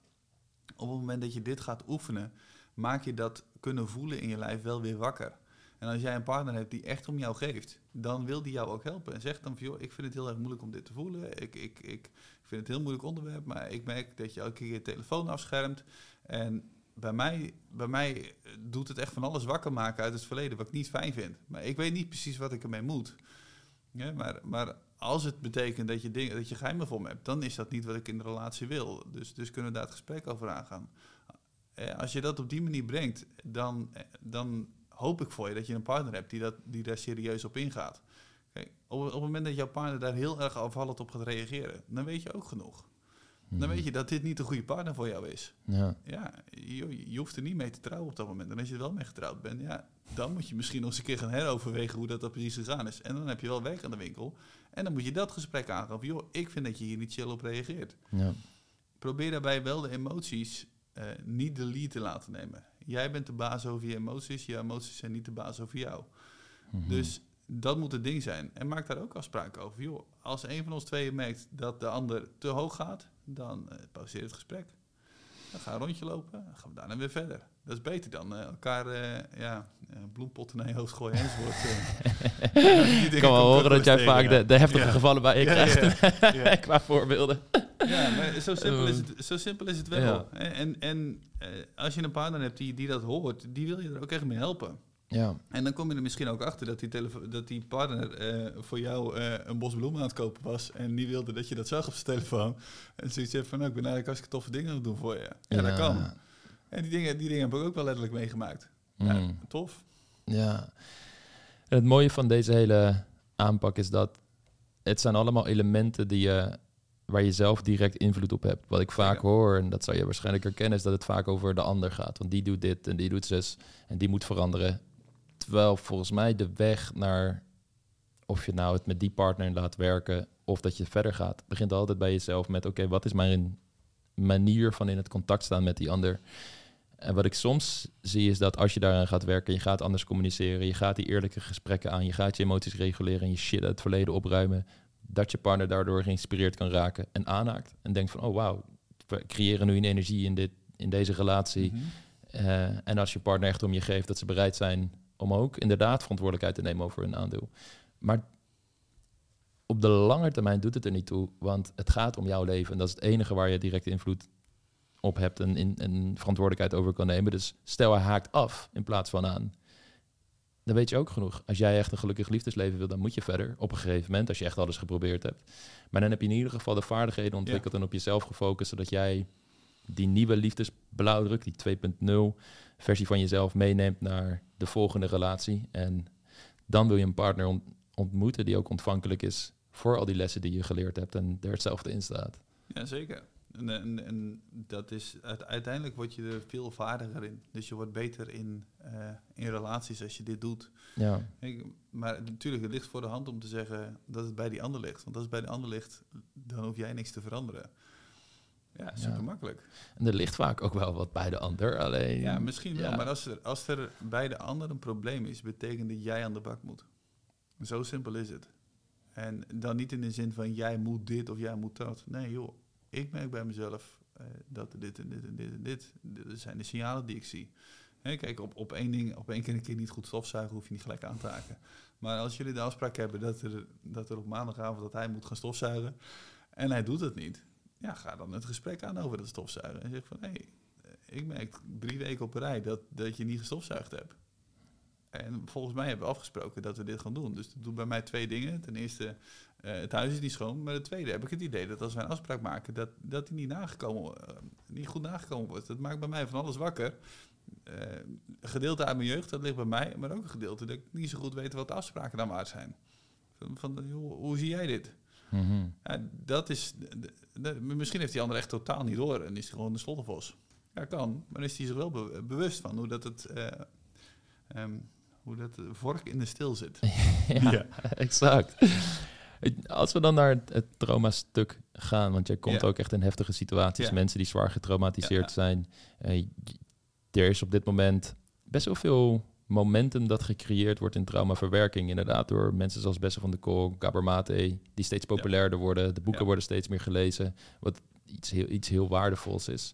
Op het moment dat je dit gaat oefenen, maak je dat kunnen voelen in je lijf wel weer wakker. En als jij een partner hebt die echt om jou geeft, dan wil die jou ook helpen. En zeg dan van, joh, ik vind het heel erg moeilijk om dit te voelen. Ik, ik, ik, ik vind het een heel moeilijk onderwerp, maar ik merk dat je elke keer je telefoon afschermt. En bij mij, bij mij doet het echt van alles wakker maken uit het verleden, wat ik niet fijn vind. Maar ik weet niet precies wat ik ermee moet. Ja, maar, maar als het betekent dat je, dingen, dat je geheimen voor me hebt, dan is dat niet wat ik in de relatie wil. Dus, dus kunnen we daar het gesprek over aangaan. Eh, als je dat op die manier brengt, dan, eh, dan hoop ik voor je dat je een partner hebt die, dat, die daar serieus op ingaat. Kijk, op, op het moment dat jouw partner daar heel erg afvallend op gaat reageren, dan weet je ook genoeg. Dan Mhm. weet je dat dit niet de goede partner voor jou is. Ja. Ja, je, je hoeft er niet mee te trouwen op dat moment. En als je er wel mee getrouwd bent, ja, dan moet je misschien nog eens een keer gaan heroverwegen hoe dat, dat precies gegaan is. En dan heb je wel werk aan de winkel. En dan moet je dat gesprek aangaan van, joh, ik vind dat je hier niet chill op reageert. Ja. Probeer daarbij wel de emoties eh, niet de lead te laten nemen. Jij bent de baas over je emoties, je emoties zijn niet de baas over jou. Mhm. Dus dat moet het ding zijn. En maak daar ook afspraken over. Joh, als een van ons tweeën merkt dat de ander te hoog gaat, dan eh, pauzeer het gesprek. Dan ga een rondje lopen, dan gaan we daarna weer verder. Dat is beter dan eh, elkaar eh, ja, eh, bloempotten naar je hoofd gooien enzovoort. Ik kan wel horen dat jij vaak de, de heftige Ja. gevallen bij je Ja, krijgt ja, ja. qua voorbeelden. Ja, maar zo simpel is het, zo simpel is het wel. Ja. En, en, als je een partner hebt die, die dat hoort, die wil je er ook echt mee helpen. Ja. En dan kom je er misschien ook achter dat die, dat die partner voor jou een bos bloemen aan het kopen was. En die wilde dat je dat zag op zijn telefoon. En zoiets heeft van, nou, ik ben eigenlijk hartstikke toffe dingen aan het doen voor je. Ja, dat kan. En die dingen, die dingen heb ik ook wel letterlijk meegemaakt. Ja, Mm. tof. Ja. En het mooie van deze hele aanpak is dat het zijn allemaal elementen die je, waar je zelf direct invloed op hebt. Wat ik vaak hoor, en dat zou je waarschijnlijk herkennen, is dat het vaak over de ander gaat. Want die doet dit en die doet zus en die moet veranderen. Terwijl volgens mij de weg naar of je nou het met die partner laat werken of dat je verder gaat, begint altijd bij jezelf met oké, wat is mijn manier van in het contact staan met die ander? En wat ik soms zie is dat als je daaraan gaat werken, je gaat anders communiceren, je gaat die eerlijke gesprekken aan, je gaat je emoties reguleren en je shit uit het verleden opruimen, dat je partner daardoor geïnspireerd kan raken en aanhaakt. En denkt van, oh wauw, we creëren nu een energie in, dit, in deze relatie. Mhm. Eh, en als je partner echt om je geeft, dat ze bereid zijn om ook inderdaad verantwoordelijkheid te nemen over hun aandeel. Maar op de lange termijn doet het er niet toe, want het gaat om jouw leven. En dat is het enige waar je direct invloed op hebt en, in, en verantwoordelijkheid over kan nemen. Dus stel hij haakt af in plaats van aan. Dan weet je ook genoeg. Als jij echt een gelukkig liefdesleven wil, dan moet je verder op een gegeven moment, als je echt alles geprobeerd hebt. Maar dan heb je in ieder geval de vaardigheden ontwikkeld en op jezelf gefocust, zodat jij die nieuwe liefdesblauwdruk, die 2.0 versie van jezelf meeneemt naar de volgende relatie. En dan wil je een partner ont- ontmoeten die ook ontvankelijk is voor al die lessen die je geleerd hebt en er hetzelfde in staat. Ja, zeker. En, en, en dat is, uite- uiteindelijk word je er veel vaardiger in. Dus je wordt beter in, eh, in relaties als je dit doet. Ja. Ik, maar natuurlijk, het ligt voor de hand om te zeggen dat het bij die ander ligt. Want als het bij de ander ligt, dan hoef jij niks te veranderen. Ja, super makkelijk. En er ligt vaak ook wel wat bij de ander. Alleen, ja, misschien wel. Maar als er, als er bij de ander een probleem is, betekent dat jij aan de bak moet. Zo simpel is het. En dan niet in de zin van jij moet dit of jij moet dat. Nee joh, ik merk bij mezelf uh, dat dit en dit en dit en dit. Dat zijn de signalen die ik zie. kijk, op, op één ding, op één keer een keer niet goed stofzuigen, hoef je niet gelijk aan te haken. Maar als jullie de afspraak hebben dat er, dat er op maandagavond dat hij moet gaan stofzuigen en hij doet het niet, ja, ga dan het gesprek aan over dat stofzuigen. En zeg van, hé, hey, ik merk drie weken op een rij dat, dat je niet gestofzuigd hebt. En volgens mij hebben we afgesproken dat we dit gaan doen. Dus dat doet bij mij twee dingen. Ten eerste, uh, het huis is niet schoon. Maar ten tweede heb ik het idee dat als wij een afspraak maken, dat, dat die niet, nagekomen, uh, niet goed nagekomen wordt. Dat maakt bij mij van alles wakker. Uh, gedeelte uit mijn jeugd, dat ligt bij mij. Maar ook een gedeelte dat ik niet zo goed weet wat de afspraken dan waard zijn. Van, van joh, hoe zie jij dit? Mm ja, dat is, misschien heeft die ander echt totaal niet door en is hij gewoon een slottenvos. Ja, kan. Maar is hij zich wel bewust van hoe dat het... Um, hoe dat vork in de stil zit. ja, exact. Als we dan naar het, trauma-stuk gaan, want jij komt ook echt in heftige situaties, mensen die zwaar getraumatiseerd zijn. Uh, er is op dit moment best wel veel momentum dat gecreëerd wordt in traumaverwerking. Inderdaad, door mensen zoals Bessel van de Kool, Gabor Mate, die steeds populairder worden. De boeken worden steeds meer gelezen, wat iets heel, iets heel waardevols is.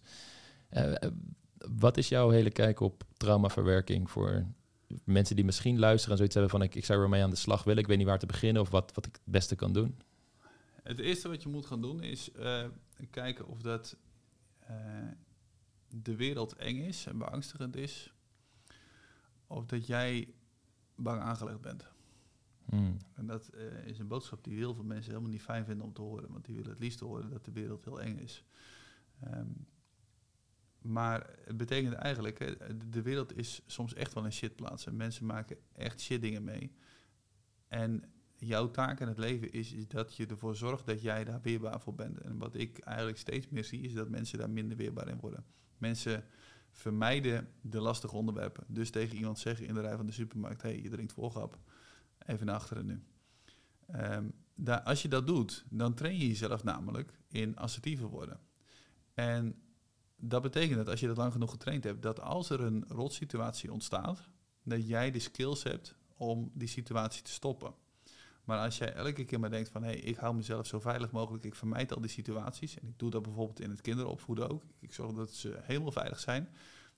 Uh, wat is jouw hele kijk op traumaverwerking voor mensen die misschien luisteren en zoiets hebben van ik, ik zou ermee aan de slag willen, ik weet niet waar te beginnen of wat, wat ik het beste kan doen? Het eerste wat je moet gaan doen is uh, kijken of dat uh, de wereld eng is en beangstigend is, of dat jij bang aangelegd bent. Hmm. En dat uh, is een boodschap die heel veel mensen helemaal niet fijn vinden om te horen, want die willen het liefst horen dat de wereld heel eng is. Um, maar het betekent eigenlijk, de wereld is soms echt wel een shitplaats. En mensen maken echt shit dingen mee. En jouw taak in het leven is, is, dat je ervoor zorgt dat jij daar weerbaar voor bent. En wat ik eigenlijk steeds meer zie, is dat mensen daar minder weerbaar in worden. Mensen vermijden de lastige onderwerpen. Dus tegen iemand zeggen in de rij van de supermarkt: hé, hey, je drinkt volgap. Even naar achteren nu. Um, daar, als je dat doet, dan train je jezelf namelijk in assertiever worden. En dat betekent dat als je dat lang genoeg getraind hebt, dat als er een rotsituatie ontstaat, dat jij de skills hebt om die situatie te stoppen. Maar als jij elke keer maar denkt van hé, hey, ik hou mezelf zo veilig mogelijk, ik vermijd al die situaties. En ik doe dat bijvoorbeeld in het kinderopvoeden ook. Ik zorg dat ze helemaal veilig zijn.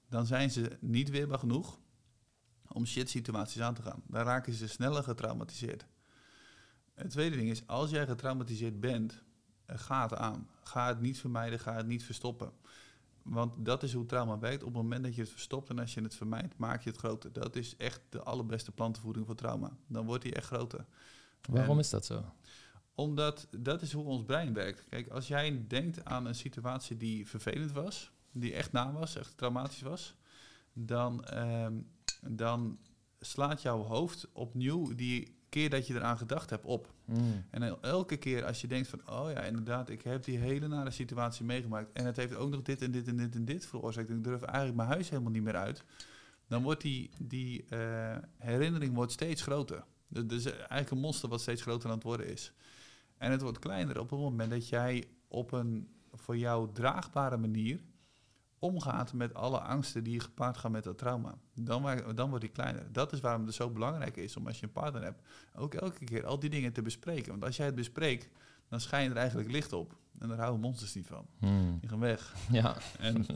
Dan zijn ze niet weerbaar genoeg om shit situaties aan te gaan. Dan raken ze sneller getraumatiseerd. Het tweede ding is, als jij getraumatiseerd bent, eh, ga het aan. Ga het niet vermijden, ga het niet verstoppen. Want dat is hoe trauma werkt. Op het moment dat je het verstopt en als je het vermijdt, maak je het groter. Dat is echt de allerbeste plantenvoeding voor trauma. Dan wordt hij echt groter. Waarom is dat zo? Omdat dat is hoe ons brein werkt. Kijk, als jij denkt aan een situatie die vervelend was, die echt na was, echt traumatisch was, dan, ehm, dan slaat jouw hoofd opnieuw die keer dat je eraan gedacht hebt op. Hmm. En elke keer als je denkt van, oh ja, inderdaad, ik heb die hele nare situatie meegemaakt. En het heeft ook nog dit en dit en dit en dit veroorzaakt. En ik durf eigenlijk mijn huis helemaal niet meer uit. Dan wordt die, die uh, herinnering wordt steeds groter. Dus eigenlijk een monster wat steeds groter aan het worden is. En het wordt kleiner op het moment dat jij op een voor jou draagbare manier omgaat met alle angsten die gepaard gaan met dat trauma. Dan, dan wordt die kleiner. Dat is waarom het zo belangrijk is om als je een partner hebt, ook elke keer al die dingen te bespreken. Want als jij het bespreekt, dan schijnt er eigenlijk licht op. En daar houden monsters niet van. Hmm. Die gaan weg. Ja. En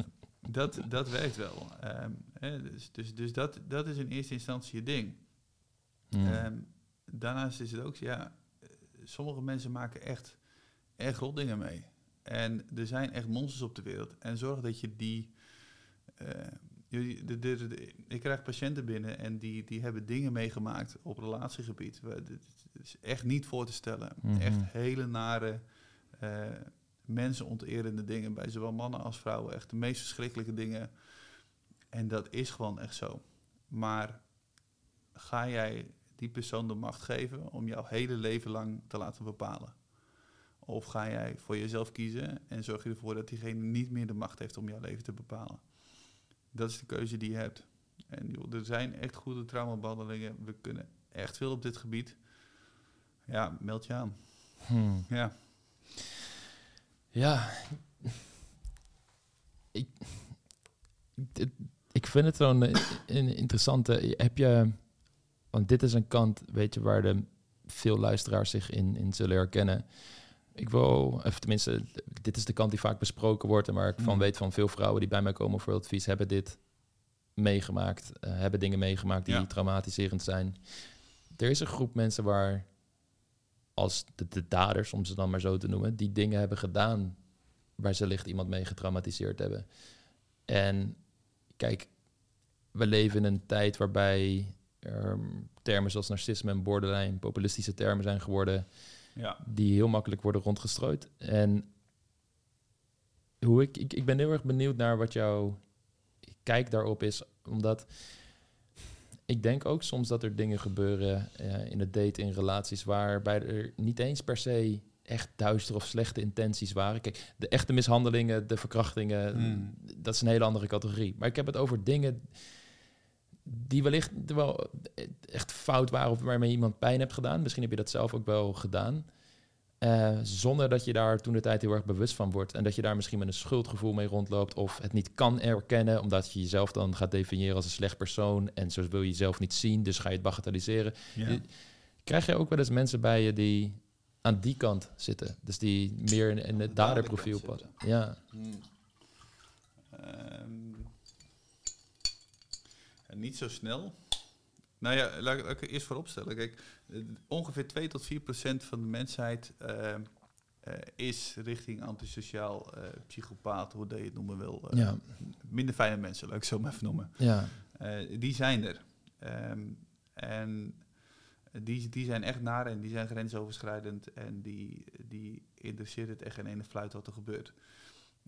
dat, dat werkt wel. Um, hè, dus dus, dus dat, dat is in eerste instantie je ding. Hmm. Um, daarnaast is het ook, ja, sommige mensen maken echt, echt rot dingen mee. En er zijn echt monsters op de wereld. En zorg dat je die. Uh, ik krijg patiënten binnen en die, die hebben dingen meegemaakt op relatiegebied. Het is echt niet voor te stellen. Mhm. Echt hele nare, uh, mensenonterende dingen bij zowel mannen als vrouwen. Echt de meest verschrikkelijke dingen. En dat is gewoon echt zo. Maar ga jij die persoon de macht geven om jouw hele leven lang te laten bepalen? Of ga jij voor jezelf kiezen en zorg je ervoor dat diegene niet meer de macht heeft om jouw leven te bepalen? Dat is de keuze die je hebt. En joh, er zijn echt goede traumabehandelingen. We kunnen echt veel op dit gebied. Ja, meld je aan. Hmm. Ja. Ja. Ik, ik, vind het zo'n een interessante. Heb je. Want dit is een kant, weet je, waar de veel luisteraars zich in, in zullen herkennen. Ik wil, of tenminste, dit is de kant die vaak besproken wordt en waar ik van Mm. weet van veel vrouwen die bij mij komen voor advies, hebben dit meegemaakt, eh, hebben dingen meegemaakt die Ja. traumatiserend zijn. Er is een groep mensen waar, als de, de daders, om ze dan maar zo te noemen, die dingen hebben gedaan waar ze licht iemand mee getraumatiseerd hebben. En kijk, we leven in een tijd waarbij er termen zoals narcisme en borderline populistische termen zijn geworden Ja. die heel makkelijk worden rondgestrooid. En hoe ik, ik, ik ben heel erg benieuwd naar wat jouw kijk daarop is, omdat ik denk ook soms dat er dingen gebeuren eh, in het daten, in relaties, waarbij er niet eens per se echt duistere of slechte intenties waren. Kijk, de echte mishandelingen, de verkrachtingen, Hmm. dat is een hele andere categorie. Maar ik heb het over dingen die wellicht wel echt fout waren of waarmee iemand pijn hebt gedaan. Misschien heb je dat zelf ook wel gedaan. Eh, zonder dat je daar toen de tijd heel erg bewust van wordt. En dat je daar misschien met een schuldgevoel mee rondloopt. Of het niet kan erkennen, omdat je jezelf dan gaat definiëren als een slecht persoon. En zo wil je jezelf niet zien, dus ga je het bagatelliseren. Ja. Krijg je ook wel eens mensen bij je die aan die kant zitten? Dus die meer in, in het De daderprofiel passen. Ja. Hmm. Ehm, niet zo snel. Nou ja, laat, ik- laat ik er eerst vooropstellen. Kijk, eh, ongeveer 2 tot 4 procent van de mensheid ehm, eh, is richting antisociaal eh psychopaat, hoe je het noemen wil. eh, Ja. Minder fijne mensen, laat ik zo maar even noemen. Ja. Eh, die zijn er. Ehm, en die, die zijn echt naar en die zijn grensoverschrijdend en die, die interesseert het echt geen ene fluit wat er gebeurt.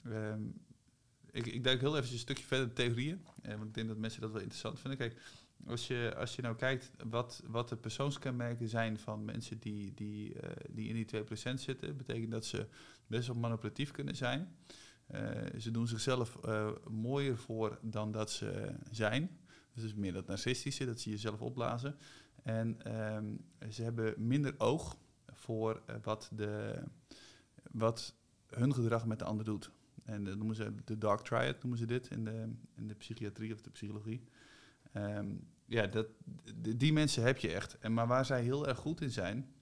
Ehm, ik, ik duik heel even een stukje verder de theorieën, eh, want ik denk dat mensen dat wel interessant vinden. Kijk, als je, als je nou kijkt wat, wat de persoonskenmerken zijn van mensen die, die, eh, die in die 2% zitten, betekent dat ze best wel manipulatief kunnen zijn. Eh, ze doen zichzelf eh, mooier voor dan dat ze zijn. Dus is meer dat narcistische, dat ze jezelf opblazen. En ehm, ze hebben minder oog voor wat, de, wat hun gedrag met de ander doet. En dat noemen ze de dark triad, noemen ze dit in de, in de psychiatrie of de psychologie. Ehm, ja, dat, die mensen heb je echt. En, maar waar zij heel erg goed in zijn,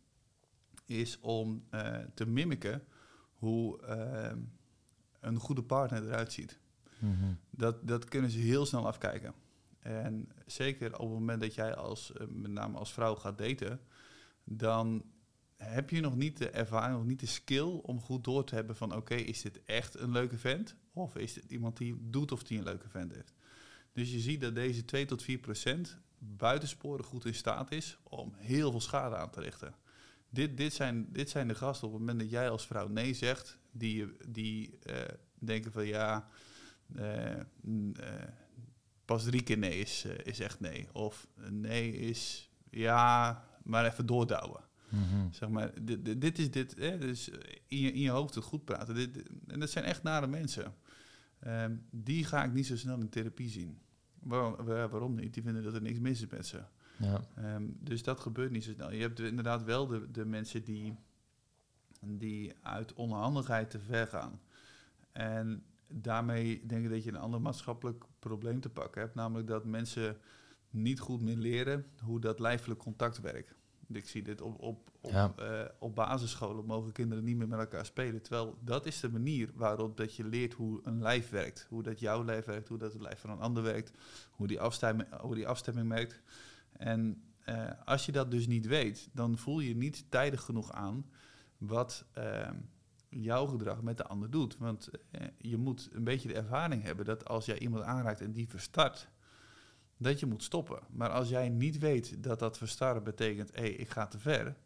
is om eh, te mimiken hoe ehm, een goede partner eruit ziet. Mhm. Dat, dat kunnen ze heel snel afkijken. En zeker op het moment dat jij als, eh, met name als vrouw gaat daten, dan heb je nog niet de ervaring, nog niet de skill om goed door te hebben van oké, is dit echt een leuke vent? Of is dit iemand die doet of die een leuke vent heeft? Dus je ziet dat deze 2 tot 4 procent buitensporig goed in staat is om heel veel schade aan te richten. Dit, dit, zijn, dit zijn de gasten op het moment dat jij als vrouw nee zegt, die, die eh, denken van ja, eh, eh, pas drie keer nee is, is echt nee. Of nee is ja, maar even doordouwen. Mhm. Zeg maar, dit, dit, dit is dit, hè, dus in je, in je hoofd het goed praten. Dit, dit- en dat zijn echt nare mensen. Ehm, die ga ik niet zo snel in therapie zien. Waarom, waar- waarom niet? Die vinden dat er niks mis is met ze. Ja. Ehm, dus dat gebeurt niet zo snel. Je hebt inderdaad wel de, de mensen die, die uit onhandigheid te ver gaan. En daarmee denk ik dat je een ander maatschappelijk probleem te pakken hebt. Namelijk dat mensen niet goed meer leren hoe dat lijfelijk contact werkt. Ik zie dit op, op, op, Ja. eh, op basisscholen mogen kinderen niet meer met elkaar spelen. Terwijl dat is de manier waarop dat je leert hoe een lijf werkt. Hoe dat jouw lijf werkt, hoe dat het lijf van een ander werkt. Hoe die afstemming, hoe die afstemming werkt. En eh, als je dat dus niet weet, dan voel je niet tijdig genoeg aan wat eh, jouw gedrag met de ander doet. Want eh, je moet een beetje de ervaring hebben dat als jij iemand aanraakt en die verstart, dat je moet stoppen. Maar als jij niet weet dat dat verstarren betekent, hé, hey, ik ga te ver,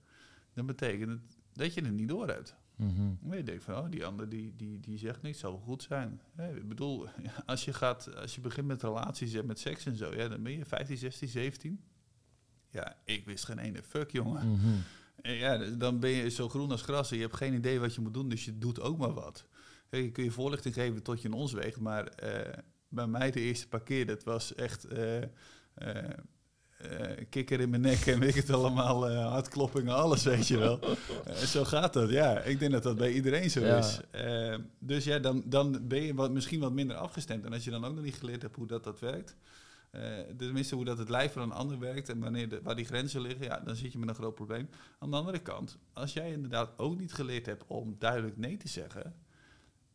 dan betekent het dat je het niet door hebt. Mhm. Je denkt van, oh, die ander die, die, die zegt niks, zou wel goed zijn. Ik bedoel, als je, gaat, als je begint met relaties en met seks en zo, ja, dan ben je 15, 16, 17. Ja, ik wist geen ene fuck, jongen. Mhm. Ja, dus dan ben je zo groen als gras en je hebt geen idee wat je moet doen, dus je doet ook maar wat. Je kun je voorlichting geven tot je in ons weegt, maar eh, bij mij de eerste parkeer, dat was echt eh, eh, eh, kikker in mijn nek en weet ik het allemaal, hartkloppingen, alles weet je wel. Zo gaat dat, ja. Ik denk dat dat bij iedereen zo Ja. is. Dus ja, dan, dan ben je wat, misschien wat minder afgestemd. En als je dan ook nog niet geleerd hebt hoe dat, dat werkt, tenminste hoe dat het lijf van een ander werkt en wanneer de, waar die grenzen liggen, ja, dan zit je met een groot probleem. Aan de andere kant, als jij inderdaad ook niet geleerd hebt om duidelijk nee te zeggen,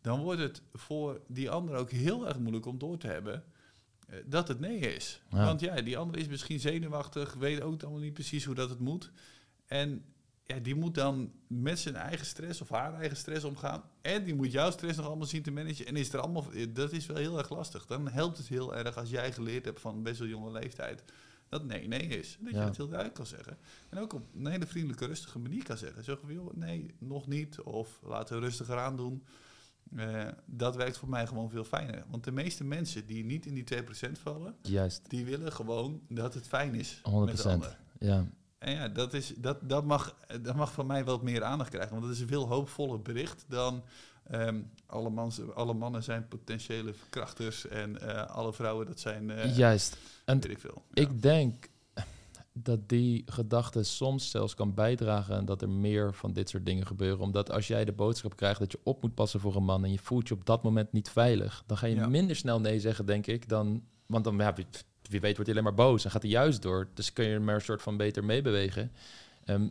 dan wordt het voor die ander ook heel erg moeilijk om door te hebben eh, dat het nee is. Ja. Want ja, die ander is misschien zenuwachtig, weet ook allemaal niet precies hoe dat het moet. En ja, die moet dan met zijn eigen stress of haar eigen stress omgaan. En die moet jouw stress nog allemaal zien te managen. En is er allemaal, eh, dat is wel heel erg lastig. Dan helpt het heel erg als jij geleerd hebt van best wel jonge leeftijd dat nee, nee is. Dat je het heel duidelijk kan zeggen. En ook op een hele vriendelijke, rustige manier kan zeggen. Zeg van, joh, nee, nog niet. Of laten we rustiger aan doen. Eh, dat werkt voor mij gewoon veel fijner. Want de meeste mensen die niet in die 2% vallen, Juist, die willen gewoon dat het fijn is 100%. met de ander. ja. En ja, dat, is, dat, dat, mag, dat mag van mij wat meer aandacht krijgen. Want dat is een veel hoopvoller bericht dan ehm, alle, mans, alle mannen zijn potentiële verkrachters en eh, alle vrouwen dat zijn, eh Juist. En ik veel. Ja. ik denk dat die gedachte soms zelfs kan bijdragen dat er meer van dit soort dingen gebeuren. Omdat als jij de boodschap krijgt dat je op moet passen voor een man en je voelt je op dat moment niet veilig, dan ga je Ja. minder snel nee zeggen, denk ik, dan. Want dan, ja, wie, wie weet, wordt hij alleen maar boos en gaat hij juist door. Dus kun je er maar een soort van beter meebewegen. Ehm,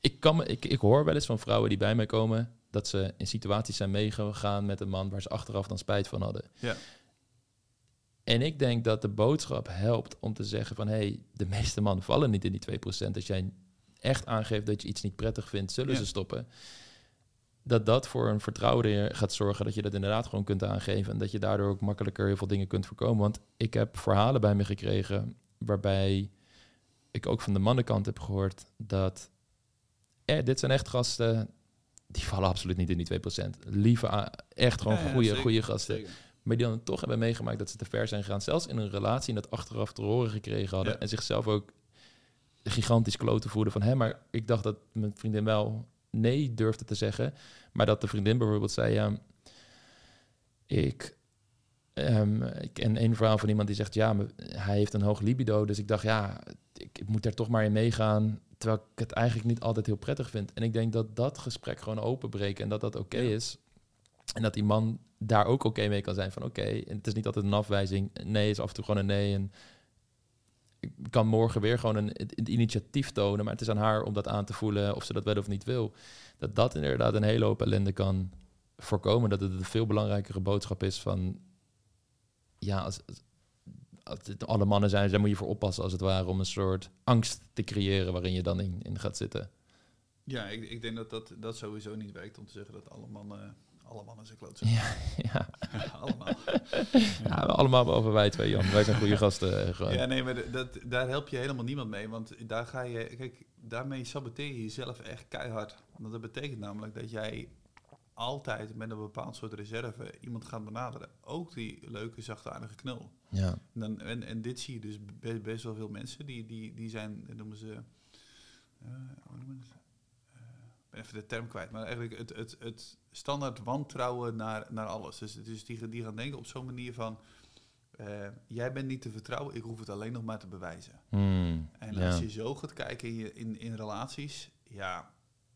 ik, kan me, ik, ik hoor wel eens van vrouwen die bij mij komen dat ze in situaties zijn meegegaan met een man waar ze achteraf dan spijt van hadden. Ja. En ik denk dat de boodschap helpt om te zeggen van... hé, hey, de meeste mannen vallen niet in die 2%. Als jij echt aangeeft dat je iets niet prettig vindt, zullen Ja. ze stoppen. Dat dat voor een vertrouwen erin gaat zorgen dat je dat inderdaad gewoon kunt aangeven... en dat je daardoor ook makkelijker heel veel dingen kunt voorkomen. Want ik heb verhalen bij me gekregen waarbij ik ook van de mannenkant heb gehoord... dat eh, dit zijn echt gasten, die vallen absoluut niet in die 2%. Lieve, echt gewoon Ja, ja, goede, goede gasten. Zeker. Maar die dan toch hebben meegemaakt dat ze te ver zijn gegaan. Zelfs in een relatie en dat achteraf te horen gekregen hadden. Ja. En zichzelf ook gigantisch kloten voelden van... hé, maar ik dacht dat mijn vriendin wel nee durfde te zeggen. Maar dat de vriendin bijvoorbeeld zei... ja, ik... ehm, ik ken een verhaal van iemand die zegt... ja, maar hij heeft een hoog libido. Dus ik dacht, ja, ik, ik moet daar toch maar in meegaan... terwijl ik het eigenlijk niet altijd heel prettig vind. En ik denk dat dat gesprek gewoon openbreken... en dat dat oké Ja. is... En dat die man daar ook oké mee kan zijn van oké, en het is niet altijd een afwijzing. Nee is af en toe gewoon een nee. En ik kan morgen weer gewoon een, initiatief tonen, maar het is aan haar om dat aan te voelen of ze dat wel of niet wil. Dat dat inderdaad een hele hoop ellende kan voorkomen. Dat het een veel belangrijkere boodschap is van ja, als- als het alle mannen zijn, daar moet je voor oppassen als het ware om een soort angst te creëren waarin je dan in, in gaat zitten. Ja, ik, ik denk dat, dat dat sowieso niet werkt om te zeggen dat alle mannen, alle mannen zijn klootzak. Ja, ja. Allemaal. ja allemaal behalve wij twee, Jan. Wij zijn goede gasten. eh, gewoon. Ja, nee, maar dat, daar help je helemaal niemand mee. Want daar ga je, kijk, daarmee saboteer je jezelf echt keihard. Want dat betekent namelijk dat jij altijd met een bepaald soort reserve iemand gaat benaderen. Ook die leuke, zachtaardige knul. ja. En, dan, en, en dit zie je dus best, best wel veel mensen. Die, die, die zijn, noemen ze... eh, hoe noemen ze het? Eh, ik ben even de term kwijt. Maar eigenlijk het, het, het standaard wantrouwen naar, naar alles. Dus, dus die, die gaan denken op zo'n manier van... eh, jij bent niet te vertrouwen, ik hoef het alleen nog maar te bewijzen. Hmm, En ja. als je zo gaat kijken in, je, in, in relaties, ja,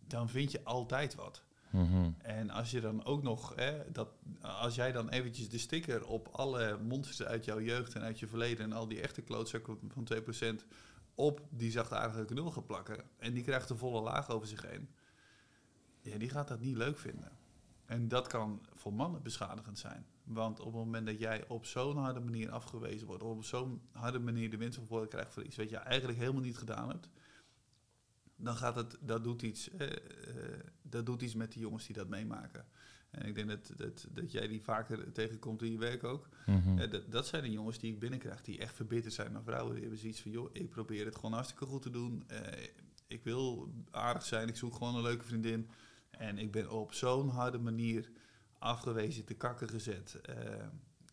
dan vind je altijd wat. Mhm. En als je dan ook nog, hè, dat, als jij dan eventjes de sticker op alle monsters uit jouw jeugd en uit je verleden en al die echte klootzakken van 2% op die zachtaardige knul gaat plakken en die krijgt een volle laag over zich heen, ja, die gaat dat niet leuk vinden. En dat kan voor mannen beschadigend zijn. Want op het moment dat jij op zo'n harde manier afgewezen wordt, of op zo'n harde manier de winst van krijgt voor iets wat je eigenlijk helemaal niet gedaan hebt, dan gaat het, dat doet iets, eh, eh, dat doet iets met die jongens die dat meemaken. En ik denk dat, dat, dat jij die vaker tegenkomt in je werk ook. Eh, dat, dat zijn de jongens die ik binnenkrijg, die echt verbitterd zijn naar vrouwen. Die hebben zoiets van, joh, ik probeer het gewoon hartstikke goed te doen. Ik wil aardig zijn, ik zoek gewoon een leuke vriendin. En ik ben op zo'n harde manier afgewezen, te kakken gezet, eh,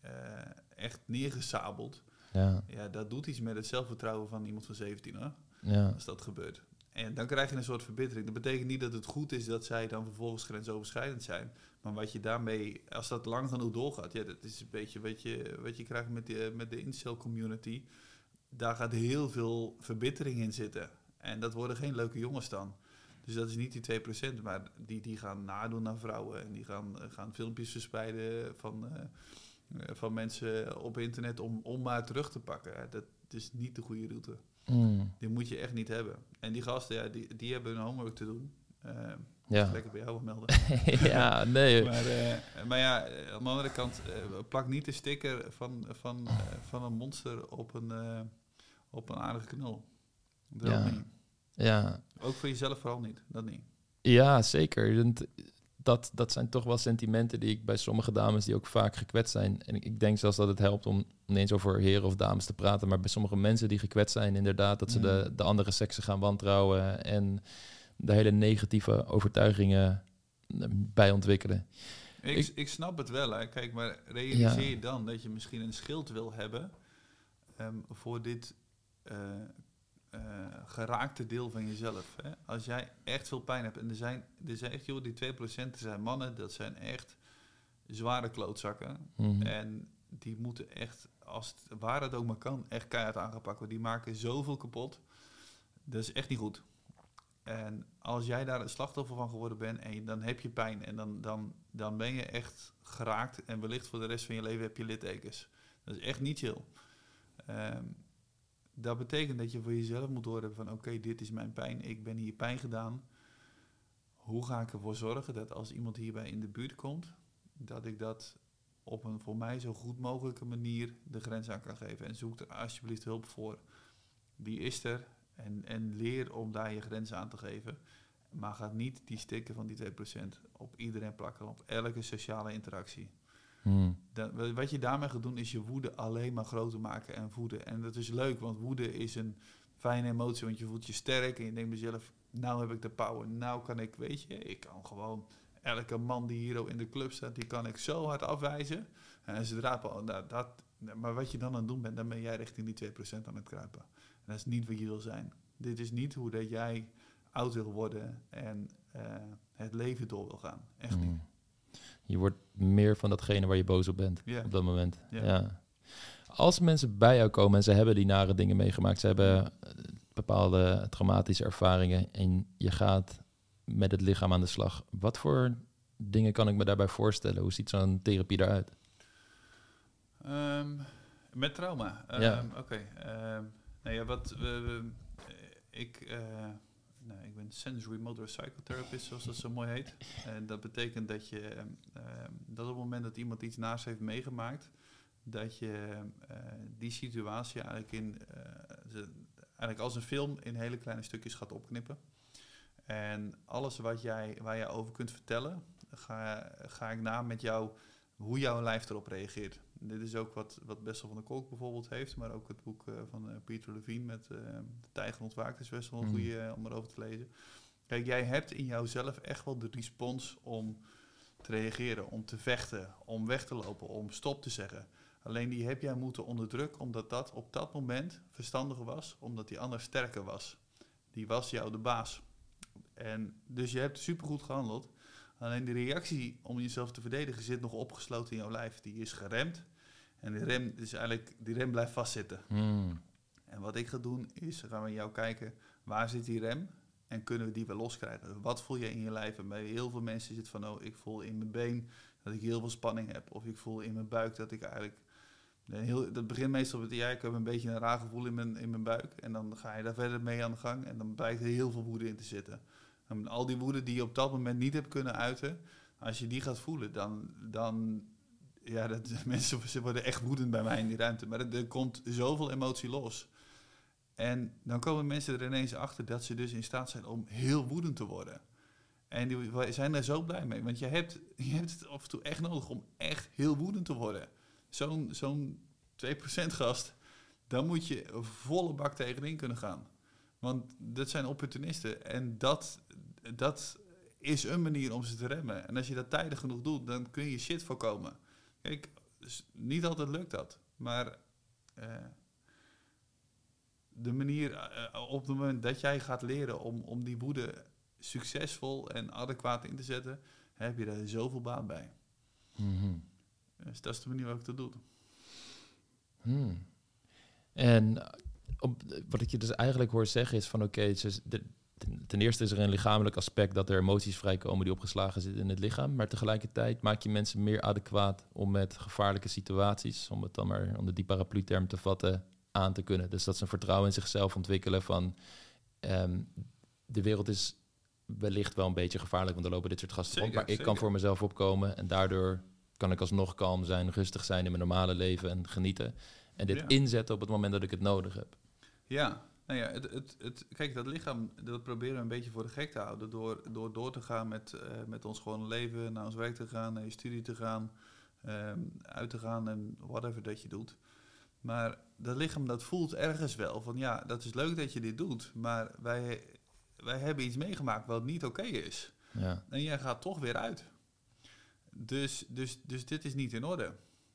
eh, echt neergesabeld. Ja, Ja, dat doet iets met het zelfvertrouwen van iemand van 17 hoor, ja. als dat gebeurt. En dan krijg je een soort verbittering. Dat betekent niet dat het goed is dat zij dan vervolgens grensoverschrijdend zijn. Maar wat je daarmee, als dat lang genoeg doorgaat, ja, dat is een beetje wat je, wat je krijgt met de, met de incel community. Daar gaat heel veel verbittering in zitten. En dat worden geen leuke jongens dan. Dus dat is niet die 2%, maar die, die gaan nadoen naar vrouwen. En die gaan, gaan filmpjes verspreiden van, uh, van mensen op internet om, om maar terug te pakken. Dat is niet de goede route. Mm. Die moet je echt niet hebben. En die gasten, ja, die, die hebben hun homework te doen. Uh, ja. Lekker bij jou melden. ja, nee. maar, uh, maar ja, aan de andere kant, plak niet de sticker van, van, van een monster op een, op een aardige knul. Dat ja. Niet. Ja. Ook voor jezelf vooral niet, dat niet. Ja, zeker. Dat, dat zijn toch wel sentimenten die ik bij sommige dames die ook vaak gekwetst zijn. En ik denk zelfs dat het helpt om niet eens over heren of dames te praten, maar bij sommige mensen die gekwetst zijn, inderdaad, dat ze de, mm. de andere seksen gaan wantrouwen en de hele negatieve overtuigingen eh, bij ontwikkelen. Ik, ik, snap het wel. Hè. Kijk, maar realiseer je dan dat je misschien een schild wil hebben ehm, voor dit uh, uh, geraakte deel van jezelf. Hè? Als jij echt veel pijn hebt, en er zijn, er zijn echt, joh, die 2% zijn mannen, dat zijn echt zware klootzakken. Mhm. En die moeten echt, als het, waar het ook maar kan, echt keihard aangepakt worden. Die maken zoveel kapot. Dat is echt niet goed. En als jij daar het slachtoffer van geworden bent en dan heb je pijn en dan, dan, dan ben je echt geraakt en wellicht voor de rest van je leven heb je littekens. Dat is echt niet chill. Um, dat betekent dat je voor jezelf moet horen van oké, dit is mijn pijn, ik ben hier pijn gedaan. Hoe ga ik ervoor zorgen dat als iemand hierbij in de buurt komt, dat ik dat op een voor mij zo goed mogelijke manier de grens aan kan geven. En zoek er alsjeblieft hulp voor. Die is er. En, en leer om daar je grenzen aan te geven. Maar ga niet die stikken van die 2% op iedereen plakken, op elke sociale interactie. Hmm. wat je daarmee gaat doen is je woede alleen maar groter maken en voeden. En dat is leuk, want woede is een fijne emotie, want je voelt je sterk en je denkt mezelf, nou heb ik de power, nou kan ik, weet je, ik kan gewoon elke man die hier in de club staat, die kan ik zo hard afwijzen. En zodra, nou, dat, maar wat je dan aan het doen bent, dan ben jij richting die 2% aan het kruipen. En dat is niet wat je wil zijn. Dit is niet hoe dat jij oud wil worden en uh, het leven door wil gaan. Echt niet. Je wordt meer van datgene waar je boos op bent op dat moment. Ja. Als mensen bij jou komen en ze hebben die nare dingen meegemaakt, ze hebben eh, bepaalde traumatische ervaringen en je gaat met het lichaam aan de slag. Wat voor dingen kan ik me daarbij voorstellen? Hoe ziet zo'n therapie eruit? Um, met trauma. ja. Oké. Okay. Um, nou ja, wat ik. Uh, nou, ik ben sensory motor psychotherapist, zoals dat zo mooi heet. En dat betekent dat je ehm, ehm, dat op het moment dat iemand iets naast heeft meegemaakt, dat je uh, die situatie eigenlijk in uh, eigenlijk als een film in hele kleine stukjes gaat opknippen. En alles wat jij, waar jij over kunt vertellen, ga, ga ik na met jou hoe jouw lijf erop reageert. Dit is ook wat, wat Bessel van der Kolk bijvoorbeeld heeft, maar ook het boek uh, van uh, Peter Levine met uh, De Tijger ontwaakt is best wel een mm. goede om erover te lezen. Kijk, jij hebt in jouzelf echt wel de respons om te reageren, om te vechten, om weg te lopen, om stop te zeggen. Alleen die heb jij moeten onderdrukken omdat dat op dat moment verstandiger was, omdat die ander sterker was. Die was jou de baas. En dus je hebt supergoed gehandeld. Alleen de reactie om jezelf te verdedigen zit nog opgesloten in jouw lijf. Die is geremd. En die rem, is eigenlijk, die rem blijft vastzitten. Hmm. En wat ik ga doen is, gaan we jou kijken, waar zit die rem? En kunnen we die wel loskrijgen? Wat voel je in je lijf? En bij heel veel mensen zit van, oh, ik voel in mijn been dat ik heel veel spanning heb. Of ik voel in mijn buik dat ik eigenlijk... Heel, dat begint meestal met, ja, ik heb een beetje een raar gevoel in mijn, in mijn buik. En dan ga je daar verder mee aan de gang. En dan blijkt er heel veel woede in te zitten. Al die woede die je op dat moment niet hebt kunnen uiten, als je die gaat voelen, dan, dan ja, dat, mensen ze worden echt woedend bij mij in die ruimte. Maar er, er, komt zoveel emotie los. En dan komen mensen er ineens achter dat ze dus in staat zijn om heel woedend te worden. En die zijn daar zo blij mee. Want je hebt, je hebt het af en toe echt nodig om echt heel woedend te worden. Zo'n zo'n 2% gast, dan moet je volle bak tegenin kunnen gaan. Want dat zijn opportunisten. En dat, dat is een manier om ze te remmen. En als je dat tijdig genoeg doet, dan kun je shit voorkomen. Kijk, dus niet altijd lukt dat. Maar uh, de manier, eh, op het moment dat jij gaat leren om, om die woede succesvol en adequaat in te zetten, heb je daar zoveel baat bij. Mhm. Dus dat is de manier waarop ik dat doe. Hmm. En eh, op, wat ik je dus eigenlijk hoor zeggen is van oké, dus ten, eerste is er een lichamelijk aspect dat er emoties vrijkomen die opgeslagen zitten in het lichaam, maar tegelijkertijd maak je mensen meer adequaat om met gevaarlijke situaties, om het dan maar onder die paraplu-term te vatten, aan te kunnen. Dus dat ze een vertrouwen in zichzelf ontwikkelen van ehm, de wereld is wellicht wel een beetje gevaarlijk, want er lopen dit soort gasten rond, Zeker, maar ik kan voor mezelf opkomen en daardoor kan ik alsnog kalm zijn, rustig zijn in mijn normale leven en genieten. En dit Ja. inzetten op het moment dat ik het nodig heb. Ja, nou ja, het, het, het, kijk, dat lichaam, dat proberen we een beetje voor de gek te houden. Door door, door te gaan met, eh, met ons gewone leven, naar ons werk te gaan, naar je studie te gaan, ehm, uit te gaan en whatever dat je doet. Maar dat lichaam, dat voelt ergens wel van, ja, dat is leuk dat je dit doet, maar wij, wij hebben iets meegemaakt wat niet oké is. Ja. En jij gaat toch weer uit. Dus, dus, dus dit is niet in orde.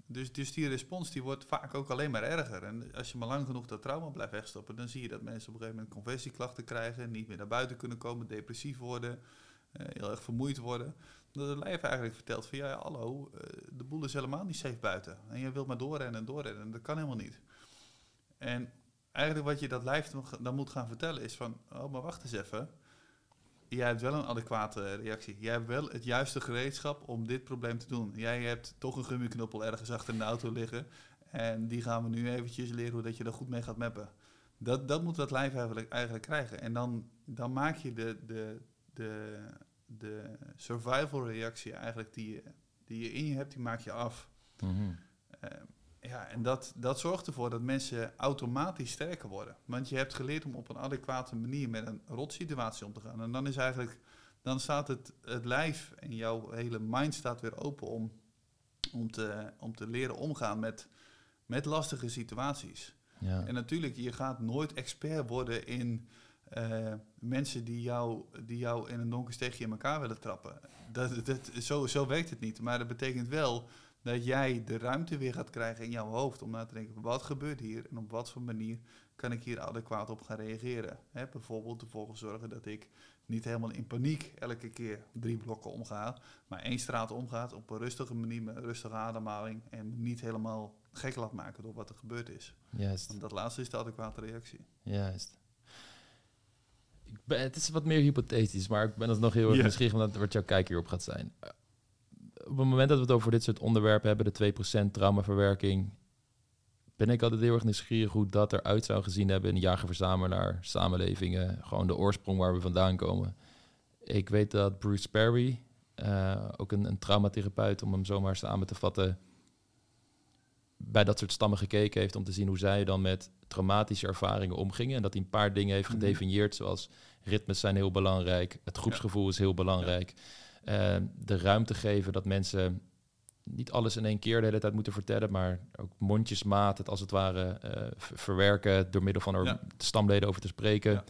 Dus, dus die respons die wordt vaak ook alleen maar erger. En als je maar lang genoeg dat trauma blijft wegstoppen, dan zie je dat mensen op een gegeven moment conversieklachten krijgen, niet meer naar buiten kunnen komen, depressief worden, eh, heel erg vermoeid worden. Dat het lijf eigenlijk vertelt van ja, hallo, eh, de boel is helemaal niet safe buiten. En je wilt maar doorrennen en doorrennen. En dat kan helemaal niet. En eigenlijk wat je dat lijf dan moet gaan vertellen is van, oh maar wacht eens even jij hebt wel een adequate reactie. Jij hebt wel het juiste gereedschap om dit probleem te doen. Jij hebt toch een gummiknuppel ergens achter in de auto liggen. En die gaan we nu eventjes leren hoe dat je er goed mee gaat mappen. Dat, dat moet dat lijf eigenlijk, eigenlijk krijgen. En dan, dan maak je de, de, de, de survival reactie eigenlijk die je, die je in je hebt, die maak je af. Mhm. Eh, ja, en dat, dat zorgt ervoor dat mensen automatisch sterker worden. Want je hebt geleerd om op een adequate manier met een rotsituatie om te gaan. En dan is eigenlijk, dan staat het, het lijf en jouw hele mind staat weer open om, om, te, om te leren omgaan met, met lastige situaties. Ja. En natuurlijk, je gaat nooit expert worden in eh, mensen die jou, die jou in een donker steegje in elkaar willen trappen. Dat, dat, zo, zo werkt het niet. Maar dat betekent wel dat jij de ruimte weer gaat krijgen in jouw hoofd om na te denken, wat gebeurt hier en op wat voor manier kan ik hier adequaat op gaan reageren. Hè, bijvoorbeeld ervoor zorgen dat ik niet helemaal in paniek elke keer drie blokken omga, maar één straat omgaat op een rustige manier met een rustige ademhaling en niet helemaal gek laat maken door wat er gebeurd is. Juist. Want dat laatste is de adequate reactie. Juist. Ik ben, het is wat meer hypothetisch, maar ik ben alsnog heel erg Ja. nieuwsgierig wat jouw kijk hierop gaat zijn. Op het moment dat we het over dit soort onderwerpen hebben, de 2% traumaverwerking, ben ik altijd heel erg nieuwsgierig hoe dat eruit zou gezien hebben in jager-verzamelaar samenlevingen, gewoon de oorsprong waar we vandaan komen. Ik weet dat Bruce Perry, eh, ook een, een traumatherapeut, om hem zomaar samen te vatten, bij dat soort stammen gekeken heeft om te zien hoe zij dan met traumatische ervaringen omgingen. En dat hij een paar dingen heeft Mhm. gedefinieerd, zoals ritmes zijn heel belangrijk, het groepsgevoel is heel belangrijk. Eh, de ruimte geven dat mensen niet alles in één keer de hele tijd moeten vertellen, maar ook mondjesmaat het als het ware eh, ver- verwerken door middel van er Ja. stamleden over te spreken. Ja.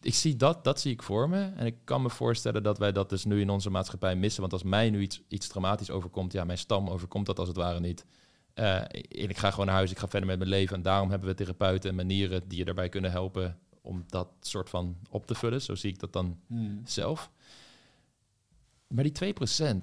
Ik zie dat, dat zie ik voor me. En ik kan me voorstellen dat wij dat dus nu in onze maatschappij missen. Want als mij nu iets, iets traumatisch overkomt, ja, mijn stam overkomt dat als het ware niet. Eh, en ik ga gewoon naar huis, ik ga verder met mijn leven. En daarom hebben we therapeuten en manieren die je daarbij kunnen helpen om dat soort van op te vullen. Zo zie ik dat dan zelf. Maar die 2%.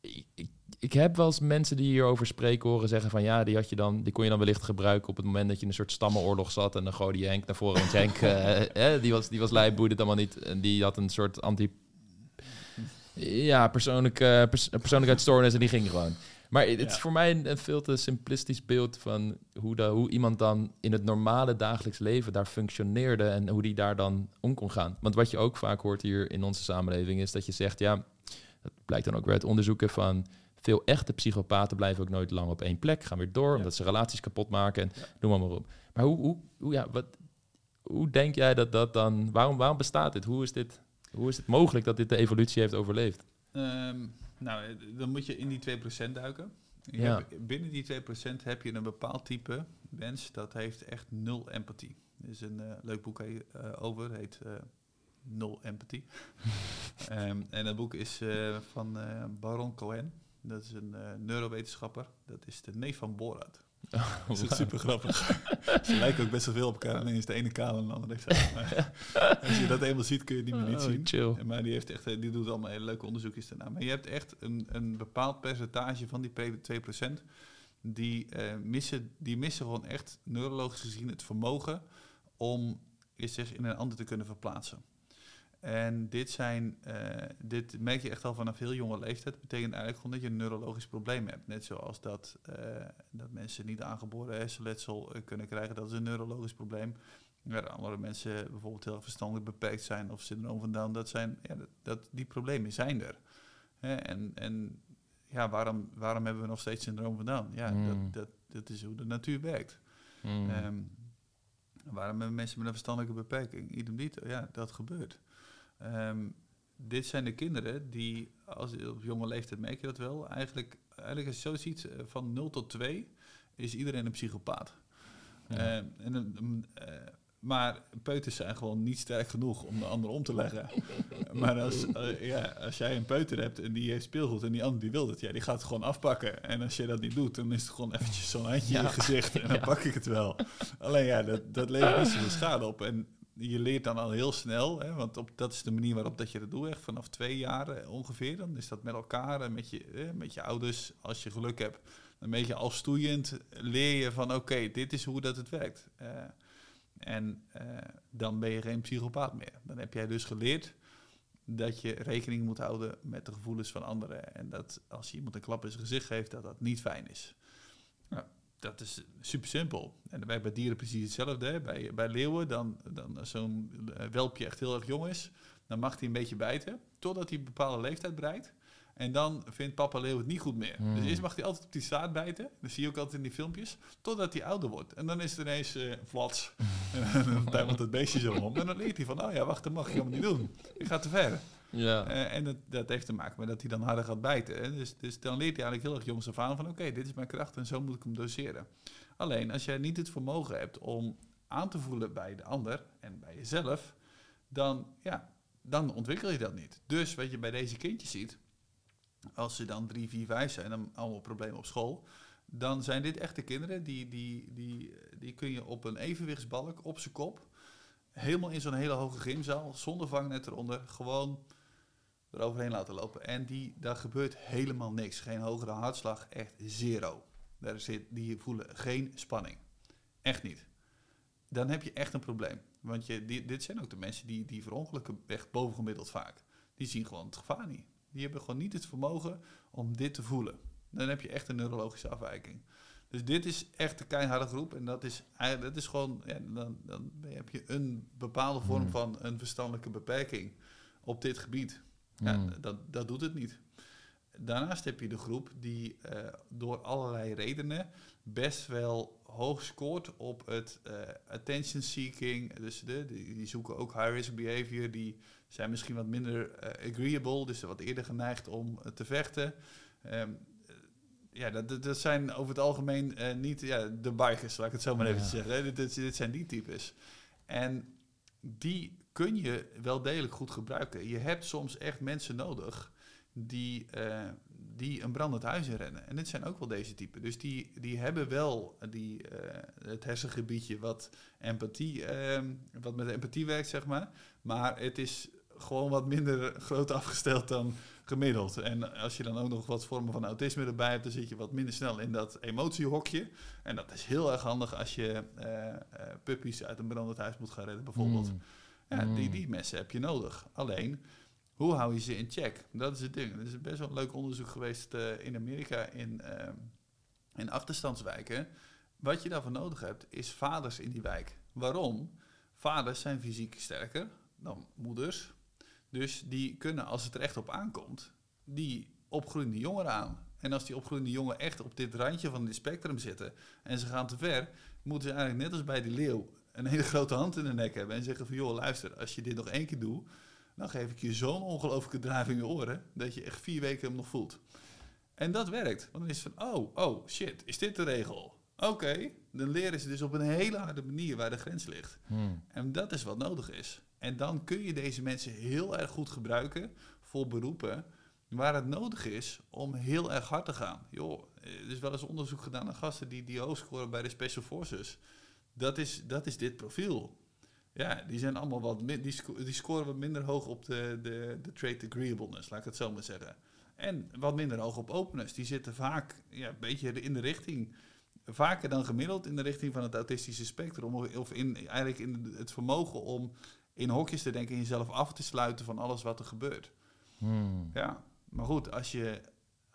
Ik, ik, ik heb wel eens mensen die hierover spreken horen zeggen van ja, die had je dan, die kon je dan wellicht gebruiken op het moment dat je in een soort stammenoorlog zat en dan gooide je Henk naar voren. Want Henk, eh, die was, die was lui, boeide het allemaal niet. En die had een soort anti, ja, persoonlijke, pers persoonlijkheidsstoornis en die ging gewoon. Maar het is voor mij een, een veel te simplistisch beeld van hoe, de, hoe iemand dan in het normale dagelijks leven daar functioneerde en hoe die daar dan om kon gaan. Want wat je ook vaak hoort hier in onze samenleving is dat je zegt, ja, dat blijkt dan ook weer uit onderzoeken van veel echte psychopaten blijven ook nooit lang op één plek, gaan weer door Ja. omdat ze relaties kapot maken en Ja. noem maar, maar op. Maar hoe, hoe, hoe, ja, wat, hoe denk jij dat dat dan, waarom, waarom bestaat dit? Hoe is dit, hoe is het mogelijk dat dit de evolutie heeft overleefd? Ehm, nou, eh, dan moet je in die 2% duiken. Je Ja. hebt- binnen die 2% heb je een bepaald type mens dat heeft echt nul empathie. Er is een eh, leuk boek eh, over, heet Nul Empathie. Ehm, en dat boek is van Baron Cohen. Dat is een neurowetenschapper. Dat is de neef van Borat. Dat is super grappig. Ze lijken ook best wel veel op elkaar. Alleen is de ene kaal en de andere heeft Maar als je dat eenmaal ziet, kun je niet meer niet Oh, zien. chill. Maar die, heeft echt, eh, die doet allemaal hele leuke onderzoekjes daarna. Maar je hebt echt een, een bepaald percentage van die P- 2%. Die, eh, missen, die missen gewoon echt neurologisch gezien het vermogen om zich in een ander te kunnen verplaatsen. En dit, zijn, eh, dit merk je echt al vanaf heel jonge leeftijd. betekent eigenlijk gewoon dat je een neurologisch probleem hebt. Net zoals dat, eh, dat mensen niet aangeboren hersenletsel eh, kunnen krijgen. Dat is een neurologisch probleem. Ja, andere mensen bijvoorbeeld heel verstandelijk beperkt zijn of syndroom van Down. Dat zijn, ja, dat, dat, die problemen zijn er. Hè, en en ja, waarom, waarom hebben we nog steeds syndroom van Down? Ja, Mm. dat, dat, dat is hoe de natuur werkt. Mm. Ehm, waarom hebben mensen met een verstandelijke beperking? Idem dito, ja, dat gebeurt. Ehm, dit zijn de kinderen die, als op jonge leeftijd merk je dat wel, eigenlijk, eigenlijk als je zo ziet, eh, van 0 tot 2 is iedereen een psychopaat. Ja. Ehm, en, eh, maar peuters zijn gewoon niet sterk genoeg om de ander om te leggen. maar als, eh, ja, als jij een peuter hebt en die heeft speelgoed en die ander die wil het, ja, die gaat het gewoon afpakken. En als je dat niet doet, dan is het gewoon eventjes zo'n handje in je gezicht en dan Ja. pak ik het wel. Alleen ja, dat, dat levert niet zoveel schade op. En je leert dan al heel snel, hè, want op, dat is de manier waarop dat je dat doet, echt vanaf twee jaar eh, ongeveer. Dan is dat met elkaar en met je, eh, met je ouders, als je geluk hebt. Een beetje afstoeiend leer je van oké, dit is hoe dat het werkt. Eh, en dan ben je geen psychopaat meer. Dan heb jij dus geleerd dat je rekening moet houden met de gevoelens van anderen. En dat als je iemand een klap in zijn gezicht geeft, dat dat niet fijn is. Dat is super simpel. En bij, bij dieren precies hetzelfde. Hè. Bij, bij leeuwen, dan, dan als zo'n eh, welpje echt heel erg jong is, dan mag hij een beetje bijten, totdat hij een bepaalde leeftijd bereikt. En dan vindt papa leeuw het niet goed meer. Hmm. Dus eerst mag hij altijd op die staart bijten. Dat zie je ook altijd in die filmpjes. Totdat hij ouder wordt. En dan is het ineens eh flats. en dan tuimelt het beestje zo om. En dan leert hij van, oh ja, wacht, dat mag ik helemaal niet doen. Ik ga te ver. Ja. Eh, en dat, heeft te maken met dat hij dan harder gaat bijten. Hè. Dus, dus dan leert hij eigenlijk heel erg jongs af aan van... oké, dit is mijn kracht en zo moet ik hem doseren. Alleen, als jij niet het vermogen hebt om aan te voelen bij de ander... en bij jezelf, dan, ja, dan ontwikkel je dat niet. Dus wat je bij deze kindjes ziet... als ze dan drie, vier, vijf zijn... en allemaal problemen op school... dan zijn dit echte kinderen... die, die, die, die kun je op een evenwichtsbalk op zijn kop... helemaal in zo'n hele hoge gymzaal... zonder vangnet eronder... gewoon eroverheen laten lopen. En die, daar gebeurt helemaal niks. Geen hogere hartslag, echt zero. Daar zit, die voelen geen spanning. Echt niet. Dan heb je echt een probleem. Want je, die, dit zijn ook de mensen die, die verongelukken echt bovengemiddeld vaak. Die zien gewoon het gevaar niet. Die hebben gewoon niet het vermogen om dit te voelen. Dan heb je echt een neurologische afwijking. Dus dit is echt een keiharde groep. En dat is, dat is gewoon, ja, dan, dan heb je een bepaalde vorm Hmm. van een verstandelijke beperking op dit gebied. Ja, Mm. dat, dat doet het niet. Daarnaast heb je de groep die eh, door allerlei redenen best wel hoog scoort op het eh, attention seeking. Dus de, die, die zoeken ook high risk behavior. Die zijn misschien wat minder eh, agreeable, dus wat eerder geneigd om te vechten. Ehm, eh, ja, dat, dat- zijn over het algemeen niet ja, de bikers, laat ik het zo maar even zeggen. dit, dit zijn die types. En die kun je wel degelijk goed gebruiken. Je hebt soms echt mensen nodig die, eh, die een brandend huis inrennen. En dit zijn ook wel deze typen. Dus die, die hebben wel die, eh, het hersengebiedje wat, empathie, ehm, wat met empathie werkt, zeg maar. Maar het is gewoon wat minder groot afgesteld dan gemiddeld. En als je dan ook nog wat vormen van autisme erbij hebt, dan zit je wat minder snel in dat emotiehokje. En dat is heel erg handig als je eh, puppies uit een brandend huis moet gaan redden, bijvoorbeeld. Mm. Ja, die, Mm. die mensen heb je nodig. Alleen, hoe hou je ze in check? Dat is het ding. Er is best wel een leuk onderzoek geweest eh, in Amerika in, ehm, in achterstandswijken. Wat je daarvoor nodig hebt, is vaders in die wijk. Waarom? Vaders zijn fysiek sterker dan moeders. Dus die kunnen, als het er echt op aankomt, die opgroeiende jongeren aan. En als die opgroeiende jongen echt op dit randje van dit spectrum zitten en ze gaan te ver, moeten ze eigenlijk net als bij die leeuw een hele grote hand in de nek hebben en zeggen van joh, luister, als je dit nog één keer doet, dan geef ik je zo'n ongelofelijke draai in je oren dat je echt vier weken hem nog voelt. En dat werkt. Want dan is het van, oh, oh, shit, is dit de regel? Oké, dan leren ze dus op een hele harde manier waar de grens ligt. Mm. En dat is wat nodig is. En dan kun je deze mensen heel erg goed gebruiken voor beroepen waar het nodig is om heel erg hard te gaan. Joh, er is wel eens onderzoek gedaan naar gasten die, die hoog scoren bij de Special Forces. Dat is, dat is dit profiel. Ja, die zijn allemaal wat die, sco- die scoren wat minder hoog op de, de, de trait agreeableness, laat ik het zo maar zeggen. En wat minder hoog op openness. Die zitten vaak ja, een beetje in de richting, vaker dan gemiddeld in de richting van het autistische spectrum. Of of in, eigenlijk in het vermogen om in hokjes te denken en jezelf af te sluiten van alles wat er gebeurt. Hmm. Ja, maar goed, als je,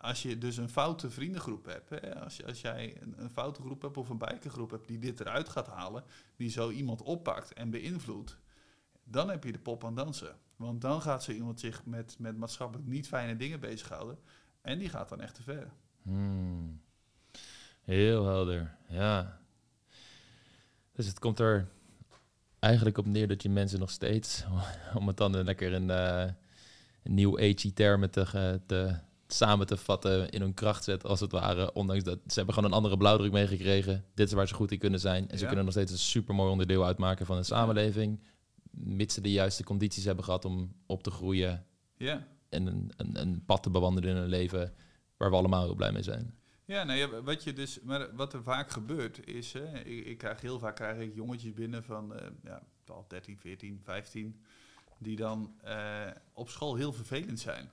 als je dus een foute vriendengroep hebt, hè, als, je, als jij een, foute groep hebt of een bijkengroep hebt die dit eruit gaat halen, die zo iemand oppakt en beïnvloedt, dan heb je de pop aan dansen. Want dan gaat zo iemand zich met, met maatschappelijk niet fijne dingen bezighouden en die gaat dan echt te ver. Hmm. Heel helder, ja. Dus het komt er eigenlijk op neer dat je mensen nog steeds, om het dan lekker in uh, nieuw age termen te, samen te vatten, in hun kracht zet als het ware. Ondanks dat ze hebben gewoon een andere blauwdruk meegekregen. Dit is waar ze goed in kunnen zijn. En ze kunnen nog steeds een supermooi onderdeel uitmaken van een samenleving. Mits ze de juiste condities hebben gehad om op te groeien Ja. en een, een, een pad te bewandelen in hun leven waar we allemaal heel blij mee zijn. Ja, nou ja, wat je dus, maar wat er vaak gebeurt is, hè, ik, ik krijg heel vaak krijg ik jongetjes binnen van eh, ja, al 13, 14, 15, die dan eh, op school heel vervelend zijn.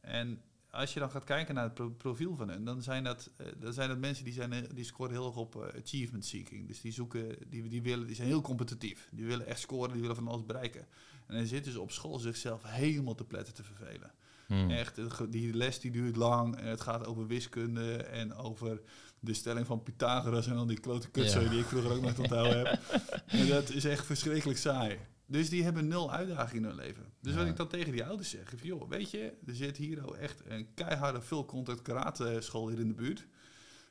En als je dan gaat kijken naar het pro- profiel van hen, dan zijn dat, eh, dan zijn dat mensen die, zijn, eh, die scoren heel erg op eh, achievement seeking. Dus die zoeken, die, die, willen, die zijn heel competitief. Die willen echt scoren, die willen van alles bereiken. En dan zitten ze op school zichzelf helemaal te pletten te vervelen. Hmm. Echt, ge- die les die duurt lang en het gaat over wiskunde en over de stelling van Pythagoras en al die klote kutzooi Ja. die ik vroeger ook nog onthouden heb. En dat is echt verschrikkelijk saai. Dus die hebben nul uitdaging in hun leven. Dus wat ik dan tegen die ouders zeg, is, joh, weet je, er zit hier oh echt een keiharde full contact karate school hier in de buurt.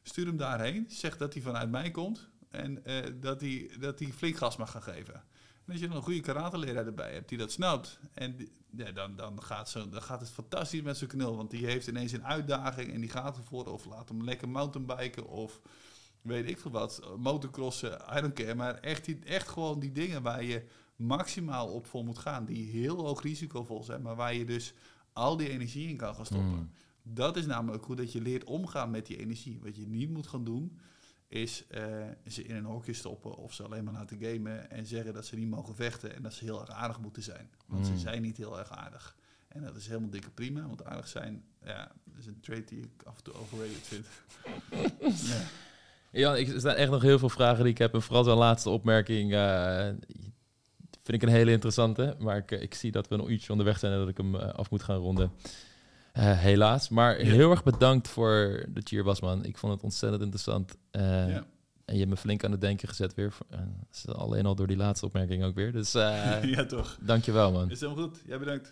Stuur hem daarheen, zeg dat hij vanuit mij komt en eh, dat hij dat hij flink gas mag gaan geven. En als je dan een goede karateleraar erbij hebt die dat snapt, en die- ja, dan, dan, gaat zo, dan gaat het fantastisch met zijn knul. Want die heeft ineens een uitdaging en die gaat ervoor. Of laat hem lekker mountainbiken of weet ik veel wat. Motocrossen, I don't care. Maar echt, die, echt gewoon die dingen waar je maximaal op vol moet gaan. Die heel hoog risicovol zijn, maar waar je dus al die energie in kan gaan stoppen. Hmm. Dat is namelijk hoe dat je leert omgaan met die energie. Wat je niet moet gaan doen, is eh, ze in een hokje stoppen of ze alleen maar laten gamen en zeggen dat ze niet mogen vechten en dat ze heel erg aardig moeten zijn. Want ze Mm. zijn niet heel erg aardig. En dat is helemaal dikke prima, want aardig zijn, ja, is een trait die ik af en toe overrated vind. ja. Ja, ik, er staan echt nog heel veel vragen die ik heb. En vooral zo'n laatste opmerking eh, vind ik een hele interessante. Maar ik, ik zie dat we nog iets onderweg zijn en dat ik hem eh, af moet gaan ronden. Eh, helaas. Maar heel erg bedankt voor dat je hier was, man. Ik vond het ontzettend interessant. Eh, ja. En je hebt me flink aan het denken gezet weer. Eh, alleen al door die laatste opmerking ook weer. Dus eh ja, toch. dankjewel, man. Is helemaal goed. Jij bedankt.